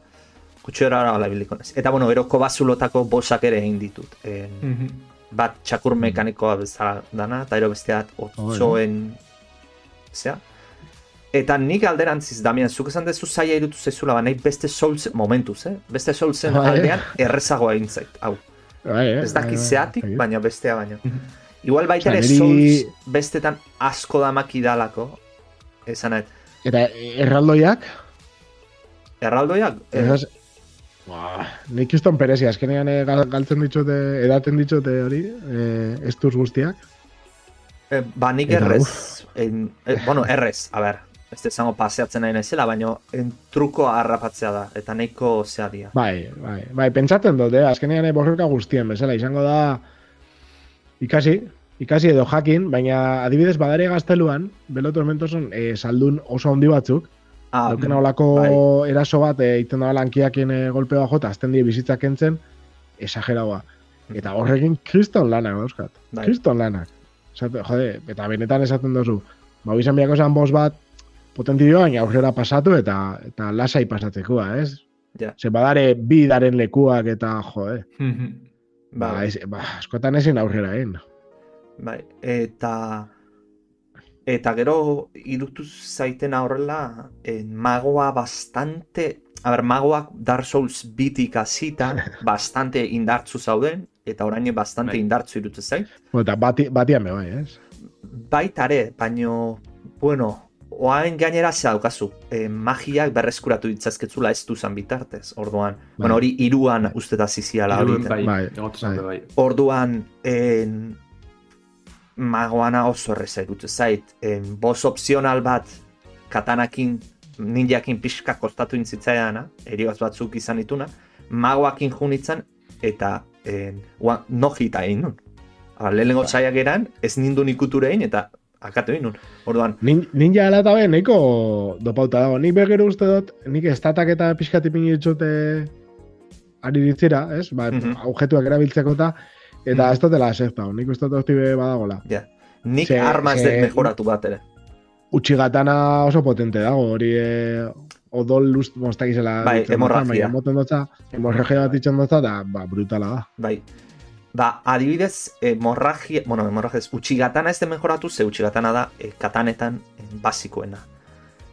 kutxera ara biliko naiz. Eta, bueno, gero kobazulotako bosak ere egin ditut. E, Mhm. bat txakur mekanikoa bezala dana, eta ero besteat otsoen, zea. Eta nik alderantziz, Damian, zuk esan dezu zaila irutu zaizula, ba, nahi beste Souls momentuz, eh? Beste Soulsen Bai. aldean errezagoa egin zait, hau. Bai, eh, Ez daki bai, zeatik, bai. baina bestea baino. Mhm. Igual baita ere Souls bestetan asko damaki dalako, esan Eta erraldoiak, erraldoiak, eh, Esas... Ba, nik izton perezi, azkenean eh, gal- galtzen ditzote, edaten ditzote hori, eh, ez duz guztiak. Eh, ba nik errez, en, eh, bueno, errez, a ber, ez izango paseatzen nahi naizela, baina en, truko harrapatzea da, eta nahiko zea dia. Bai, bai, bai, pentsatzen dut, eh, azkenean eh, borroka guztien bezala, izango da ikasi, ikasi edo jakin, baina adibidez badare gazteluan, Belo Tormentoson eh, saldun oso handi batzuk, Ah, Dauken olako eraso bat, e, iten da lankiakin e, golpea jota, azten die bizitzak entzen, esageragoa. Eta horrekin kriston lanak dauzkat. Bai. Kriston lanak. Esate, jode, eta benetan esaten dozu, ba, izan biako esan bost bat, potentio baina aurrera pasatu eta eta lasai pasatzekoa, ez? Ja. Ze badare bi daren lekuak eta, jode, Mhm. ba, bai, ez, ba, askotan ezin aurrera egin. bai, eta eta gero irutu zaiten horrela en, magoa bastante a ber, magoak Dark Souls bitik hasita bastante indartzu zauden eta orain bastante Bai. indartzu irutu zait Bueno, eta bati, batian bai, ez? baitare, baino bueno, oain gainera ze daukazu, e, magiak berreskuratu ditzazketzula ez duzan bitartez, orduan, bueno, hori iruan uste da ziziala hori. Bai, Bai, bai. bai. Orduan, en, magoana oso erreza irutu zait. En, bos opzional bat katanakin, ninjakin pixka kostatu intzitzaiana, erioaz batzuk izan dituna, magoakin junitzen, eta en, ua, nojita egin nun. Lehenengo txaiak eran, ez nindun ikuture egin, eta akatu egin nun. Orduan, Nin, ninja ala eta be, nahiko dopauta dago. Nik begero uste dut, nik estatak eta pixkat ipini ditzote ari ditzira, ez? Ba, Mhm. objetuak erabiltzeko eta, eta Mhm. ez dutela esezta, nik uste dut horti badagola. ja, nik Ze- arma ez ze- dut mejoratu bat ere. Utsigatana oso potente dago, hori e, odol lust mostak izela. Bai, hemorragia. Moten dutza, hemorragia bat itzen dutza, eta ba, brutala da. Bai. Ba, adibidez, hemorragia, bueno, hemorragia ez, utsigatana ez den mejoratu, ze utsigatana da e, katanetan e, basikoena.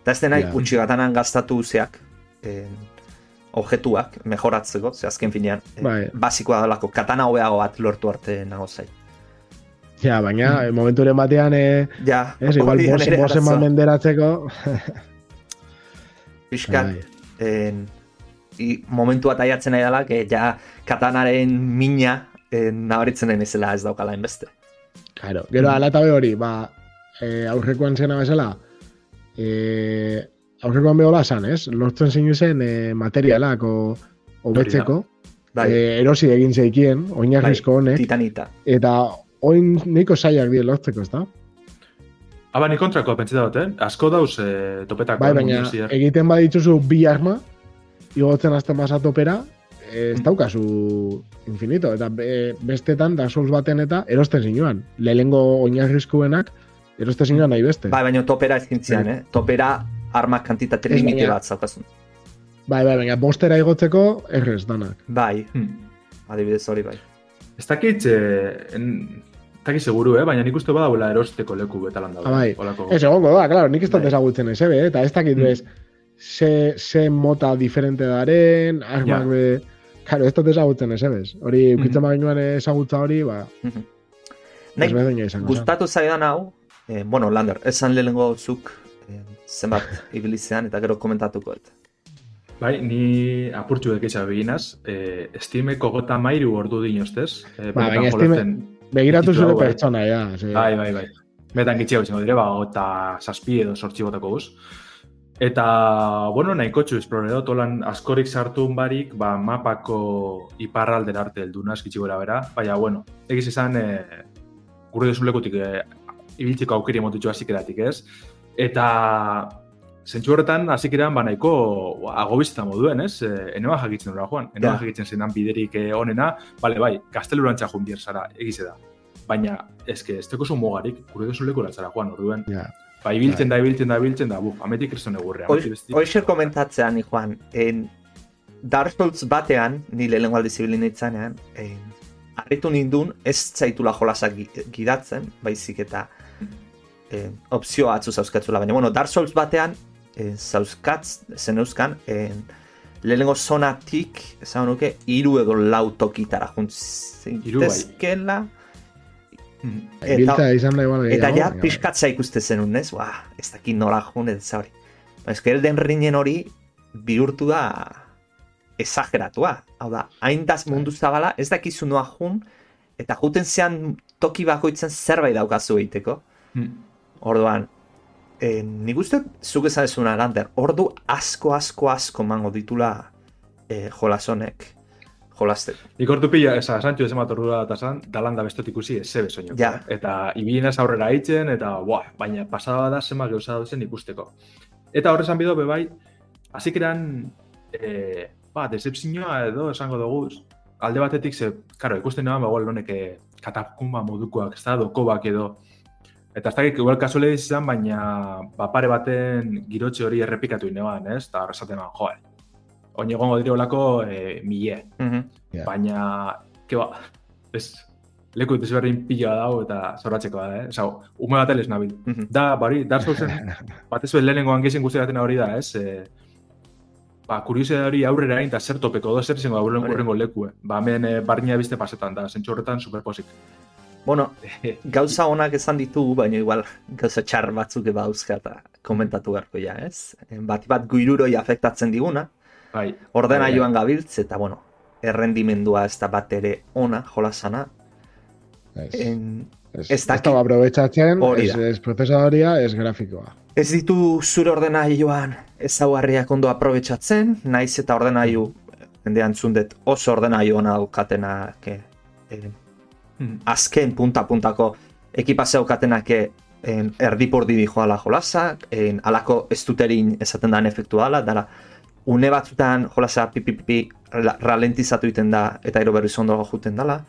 Eta ez denai, Ja. utsigatanan gastatu zeak, e, objetuak mejoratzeko, ze azken finean, e, Bai. basikoa dalako, katana hobeago bat lortu arte nago zait. Ja, baina, mm. momenturen batean, e, Ja, ez, igual hori da bos, nire bos eman arazoa. menderatzeko, Pixkat, bai. en, i, momentua taiatzen nahi dela, que ja katanaren mina en, nabaritzen nahi nezela ez daukala enbeste. Claro, gero ala eta be hori, ba, e, aurrekoan zena bezala, e, aurrekoan behola san, ez? Lortzen zinu zen e, materialak o, hobetzeko, Bai, e, erosi egin zeikien, oinarrizko honek, titanita. eta oin nahiko zailak die lortzeko, ez da? Aba, ni kontrakoa pentseta dut, eh? Asko dauz eh, topetako. Bai, baina egiten badituzu bi arma, igotzen azten basa topera, e, ez daukazu infinito, eta be, bestetan, Dark Souls baten eta erosten zinuan. Lehengo oinarrizkoenak, erosten zinuan nahi beste. Bai, baina topera ez gintzian, Bai. eh? Topera arma kantitate limite bat zaukazun. Bai, bai, baina bostera igotzeko errez danak. Bai, Hmm. adibidez hori bai. Ez dakit, eh, en, ez dakit seguru, eh? Baina nik uste badagoela erosteko leku betalan dago. Ah, bai. Olako... Ez, egongo da, claro, nik ez dut Bai. ezagutzen ez, ebe, eta ez dakit Mm. bez, ze, ze mota diferente daren, armak Ja. be, claro, ez dut ezagutzen ez, ebes. Hori, Mhm. ukitzen baginoan ezagutza hori, ba, izango zen. gustatu zaidan hau, eh, bueno, Lander, esan lehenengo zuk eh, zenbat ibilizean eta gero komentatuko et. Bai, ni apurtxu dekeixa beginaz, eh, Steameko gota mairu ordu dinostez. Eh, Ba, baina jolasten- Begiratu zure bai. pertsona, ja. ze- Bai, bai, bai. Betan gitxiago izango dire, ba, eta zazpi edo sortzi botako guz. Eta, bueno, nahiko txu esploredo, tolan askorik sartu barik, ba, mapako iparralder arte heldu naz, gitxi gora bera. Baina, bueno, egiz izan, e, gure desun lekutik, e, ibiltzeko aukeri motutxo hasik ez? Eta, zentsu horretan, hasik eran, ba, nahiko ba, agobizta moduen, ez? E, enema jakitzen dura, Juan. Enema Ja. jakitzen zenan biderik e, onena, bale, bai, kastelurantza jun bier zara, egize da. Baina, eske, ez teko zu mugarik, gure desun leku zara, Juan, orduen. Ja. Ba, ibiltzen da, ibiltzen da, ibiltzen da, buf, ametik kriston egurrea. Hoxe komentatzean, ni Juan, en Dark Souls batean, ni lehenengo aldiz ibili nintzanean, en, harritu nindun, ez zaitula jolasak gi- gidatzen, baizik eta en, opzio atzu zauzkatzula, baina, bueno, Dark Souls batean, en, zauzkatz, zen euskan, en, lehenengo zonatik, esan nuke, hiru edo lau tokitara Hiru bai. Bai, izan da igual Eta ja, pixkatza ikuste zenun, ez? Ba, ez dakit nola jun, ez hori. Ba, ez Elden Ringen hori bihurtu da exageratua. Hau da, hain daz mundu zabala, ez dakizu noa jun, eta juten zean toki bakoitzen zerbait daukazu egiteko. Hmm. Orduan, eh, nik uste zuk esan ezuna lander, ordu asko, asko, asko mango ditula eh, jolasonek jolasteko. Nik ordu pila, esa, santxo ez emat ordura eta zan, dalanda bestetik ikusi ez zebe soño. Ja. Eta ibilinaz aurrera hitzen, eta buah, baina pasada da zema gauza dauzen ikusteko. Eta horrezan bido, bebai, hasik eran, e, ba, decepzioa edo esango dugu, alde batetik, ze, karo, ikusten nagoen, ba, honek katakumba modukoak, ez da, dokobak edo, Eta ez dakit, igual kasuale izan, baina ba, pare baten girotxe hori errepikatu ineban, ez? Eta horrezaten man, joe, oin egongo dire olako e, mile. Mhm. Ja. Baina, ke ba, ez, leku desberdin pila dau eta zorratzeko da, eh? Osa, ume bat elez nabil. Mhm. Da, bari, Dark Soulsen, batez be lehenengo hangizien guztiaten hori da, ez? E, ba, kuriosia hori aurrera egin eta zer topeko do, zer izango aurrengo, Hori. aurrengo leku, eh? Ba, hemen e, barnia biste pasetan da, zentsu horretan superposik. Bueno, gauza onak esan ditugu, baina igual gauza txar batzuk eba dauzka eta komentatu beharko ja, ez? Bat bat guiruroi afektatzen diguna, Bai, ordena Bai, bai. joan gabiltz, eta bueno, errendimendua ez da bat ere ona jolasana. Ez, En, ez, ez dago aprobetsatzen, ez, da. ez prozesadoria, ez grafikoa. ez ditu zure ordenailuan ezaugarriak ondo aprobetsatzen, naiz eta ordenailu, jendean zundet oso ordenailu ona daukatenak, eh, eh. Azken punta-puntako ekipazio daukatenak eh, en, erdipurdi di joala jolasak, en, alako ez duterin esaten dan efektu dala, dara, une batzutan jolasa pipipipi ralentizatu iten da, eta ero berriz ondo juten dala,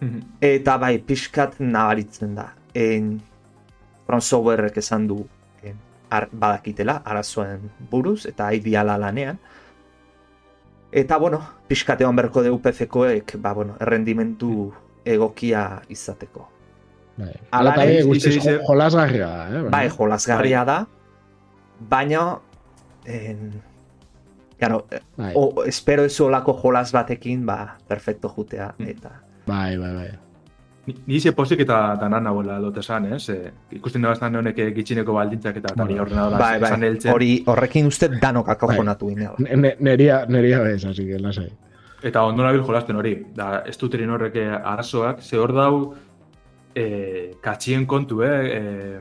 Mhm. Eta bai, pixkat nabaritzen da. En, From Softwarek esan du en, ar, badakitela, arazoen buruz, eta aidiala lanean. Eta, bueno, pixkat egon berko dugu PC-koek, ba, bueno, errendimentu egokia izateko. Bai. Hala ere, be, guztiz jolasgarria da, eh? Bai, jolasgarria da, baina, en, Claro, Bai, o, espero ez olako jolas batekin, ba, perfecto jutea, Mm. eta... bai, bai, bai. Ni, ni ze posik eta danan nagoela dut esan, ez? E, ikusten da bastan honek eh, gitxineko baldintzak eta Bueno, ordenadora Bai, esan bai, heltzen. hori horrekin uste danok akajonatu Bai. Ne- ne- Neria, neria bez, así que lasai. Eta ondo nabil jolasten hori. Da, ez dut erin horrek eh, arazoak, ze hor dau e, katxien kontu, eh? E,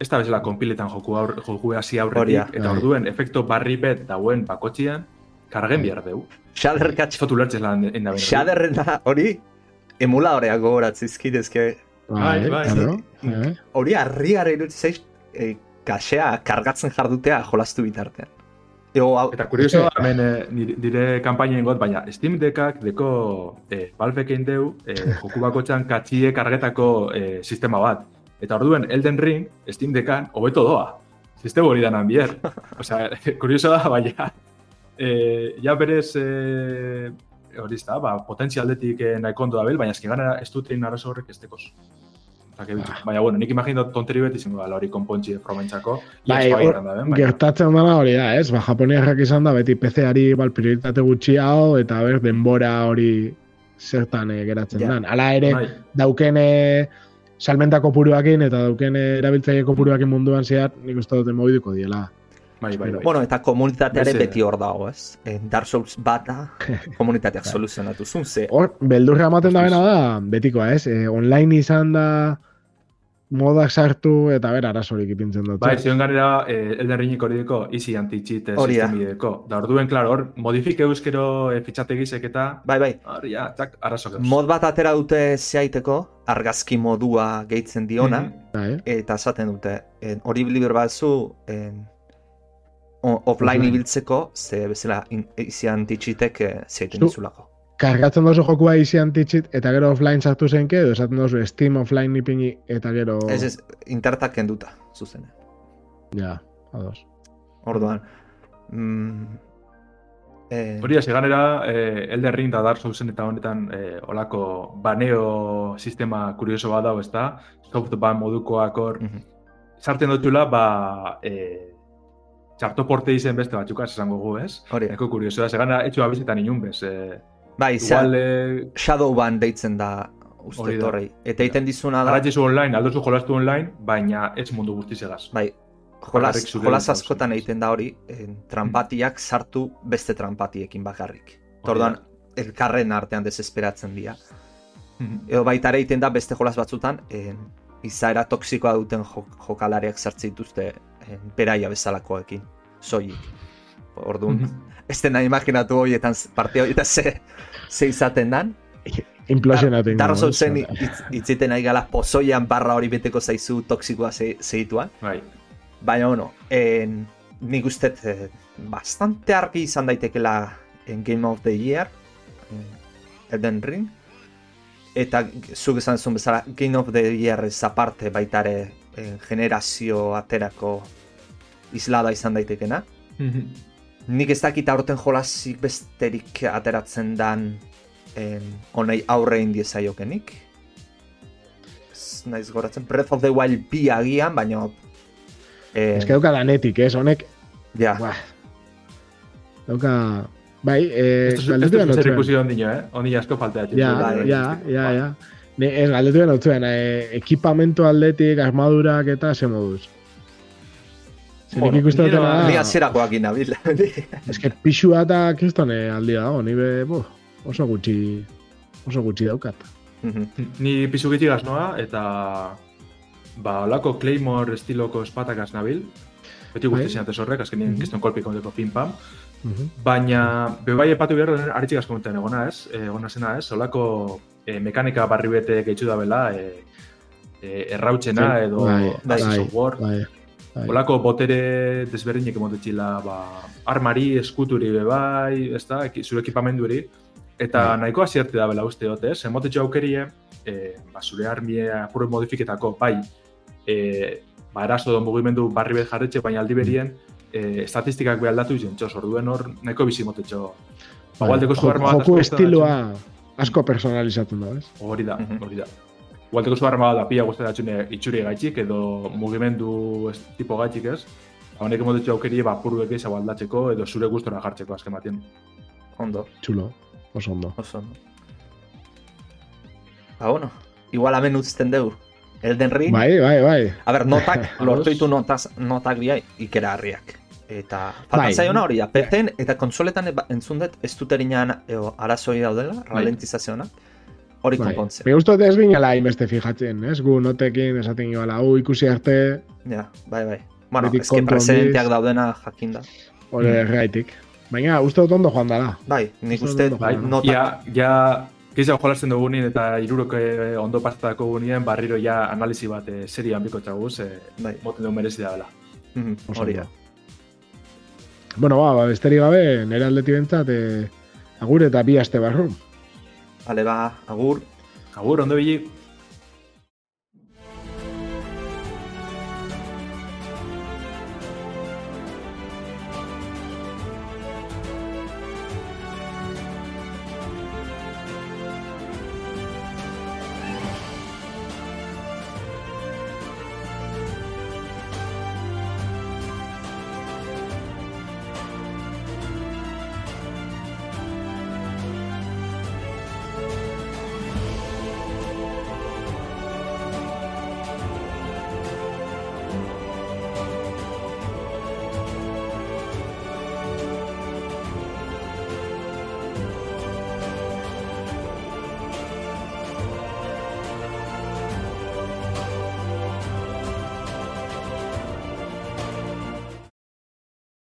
ez da bezala konpiletan joku, aur, joku hasi aurretik, da. eta Bai. orduen efekto barri bet dauen bakotxian, kargen behar deu. Shader Ez katx, dut ulertzen lan enda. Shaderrena hori emuladoreak gogoratzizkit, ezke Bai, bai. bai. hori harri gara iruditzen zaiz, e, kasea kargatzen jardutea jolastu bitartean. Ego, Eta kurioso, Eske- hemen eh, nire, dire kampainen got, baina Steam Deckak deko eh, Valvekein deu eh, joku bakotxan katxie kargetako eh, sistema bat. Eta orduen Elden Ring, Steam Deckan, hobeto doa. Sistema hori danan bier. Osea, kurioso da, baina eh, ja berez eh, hori ez da, ba, potentzialdetik eh, nahiko ondo dabil, baina eski gana ez dut egin arazo horrek ez tekoz. Bitxu. Baina, bueno, nik imagino tonteri beti izango da, hori konpontxi fromentzako. Bai, hor- Gertatzen dana hori da, ez? Ba, japoniarrak izan da, beti PC-ari igual prioritate gutxi hau, eta ber, denbora hori zertan eh, geratzen Ja. dan. Hala ere, Bai, dauken eh, salmenta kopuruakin eta dauken eh, erabiltzaile kopuruakin munduan zehar, nik uste dute mobiduko diela. Bai, bai, bai. Bueno, eta komunitateare beti hor dago, ez? Eh, Dark Souls bata komunitateak soluzionatu zuen, ze Hor, beldurra ematen da bena da, betikoa, ez? E, online izan da modak sartu eta ber arazorik ipintzen dut. Bai, zion ganera, eh, Elden Ringik hori deko, easy anti-cheat eh, Hori da. orduen, klaro, hor, modifike euskero e, fitxategizek eta, bai, bai, hor, ja, tak, arazo gauz. mod bat atera dute zeaiteko, argazki modua gehitzen diona, Mhm. Da, eh? eta esaten dute, en, hori liber batzu, en, offline Offline. ibiltzeko, ze bezala izian ditxitek eh, zeiten Zu- dizulako. Kargatzen dozu jokua izi antitxit eta gero offline sartu zenke, edo esaten dozu Steam offline ipini eta gero... Ez ez, internetak kenduta, zuzen. Ja, ados. Orduan, mm, eh, Hori da, ganera, eh, Elden Ring da Dark Soulsen eta honetan eh, olako baneo sistema kurioso bat dago, ez da? Softban modukoak hor, mhm. sartzen dutula, ba, eh, txartoporte izen beste batzuk esango gu, ez? hori. Eko kurioso da, segana etxu abizetan inun bez. Eh, Bai, igual, eh, Shadowban deitzen da uste torrei. Eta egiten dizuna da, Garatzezu online, aldozu jolastu online, baina ez mundu guztizegaz. bai, jolas, Bakarrik zure jolas gauza askotan guztiz. egiten da hori, en, trampatiak sartu beste trampatiekin bakarrik. Da. elkarren artean desesperatzen dira. Mhm. Edo baita ere egiten da beste jolas batzutan, en, izaera toksikoa duten jo, jokalariak sartzen dituzte en, beraia bezalakoekin, soilik. Orduan, Mhm. Ez dena imaginatu horietan, parte horietan ze, ze izaten dan, ingo, Soulsen ez? hitz- hitziten nahi gala pozoian barra hori beteko zaizu toksikoa ze, zeituan. Bai. Baina, bueno, en, nik uste eh, bastante argi izan daitekela en Game of the Year, en Elden Ring. Eta zuk esan zuen bezala, Game of the Year ez aparte baitare en, generazio aterako islada izan daitekena. Mhm. Nik ez dakit aurten jolasik besterik ateratzen dan en, honei aurre indiezaiokenik. Ez naiz goratzen, Breath of the Wild bi agian, baina... Eh, Ez que dauka danetik, ez? Honek, ja, buah. Dauka... Bai, eh, galdetu zer notzuen. ikusi ondino, eh? Ondi asko faltea. Ja, Bai, ja, bai. ja, ja. Ne, ez, galdetu behar notzuen, eh, ekipamentu aldetik, armadurak eta ze moduz. Zer Bueno, ikusten nire dutena ba- ni da, hasierakoak inabil. ez que pixua eta kristone aldia dago, ni be, bo, oso gutxi, oso gutxi daukat. Mhm. Ni pisu gitxi noa, eta ba, olako Claymore estiloko espatakaz nabil. Beti Bai. guzti zinatez horrek, azkenien Mhm. kiston kolpik ondeko pim-pam. Mhm. Baina, bebai epatu behar, aritxik asko egona ez, eh, egona zena ez, olako eh, mekanika barri bete gehitzu da bela, eh, eh, errautxena Bai, edo bai, bai, software. Bai, bai. Olako botere desberdinek emotetxila, ba, armari, eskuturi be bai, ez da, zure ekipamenduri, eta Bai. nahiko azierte da bela uste dut, ez? Emotetxo aukerie, e, ba, zure armia apurre modifiketako, bai, e, ba, eraso don mugimendu barri bet jarretxe, baina aldi berien, e, estatistikak be aldatu izan, txos, orduen hor, nahiko bizi motetxo. Ba, Bai. arma bat Joku estiloa asko personalizatzen da, ez? Hori da, Mhm. hori da. Gualdeko zu arma da pila gustatzen itxuri gaitxik edo mugimendu ez- tipo gaitxik ez. Ba, Honek emotetxo aukerie ba, puru gehiago aldatzeko edo zure gustora jartzeko azken batean. Ondo, Txulo, oso ondo. oso ondo. Ba, bueno, igual hemen uzten dugu. Elden Ring, Bai, bai, bai. a ber, notak, lortu ditu notaz, notak biai ikeragarriak. Eta faltan Bai. zaiona hori da, PC-en eta konsoletan eba- entzun dut ez dut erinan eo, arazoi daudela, ralentizazionak, hori bai. konpontzen. Me gustot ez ginela hainbeste fijatzen, ez? Gu notekin esaten gibala, hu ikusi arte, Ja, bai, bai. Bueno, kontu presenteak handiz. daudena jakinda. hori Mm. erraitik. Baina, uste dut ondo joan dela. Bai, nik uste ondo Bai, notak, ja, ja, gehiago jolasten dugunien eta irurok eh, ondo pastatako gunien, barriro ja analizi bat eh, serioan biko txaguz, eh, bai, moten dugu merezi da bela. mhm, Oso hori da. Bueno, ba, ba besterik gabe, nire aldeti bentsat, eh, agur eta bi aste barru. Bale, ba, agur, Agur, ondo bilik.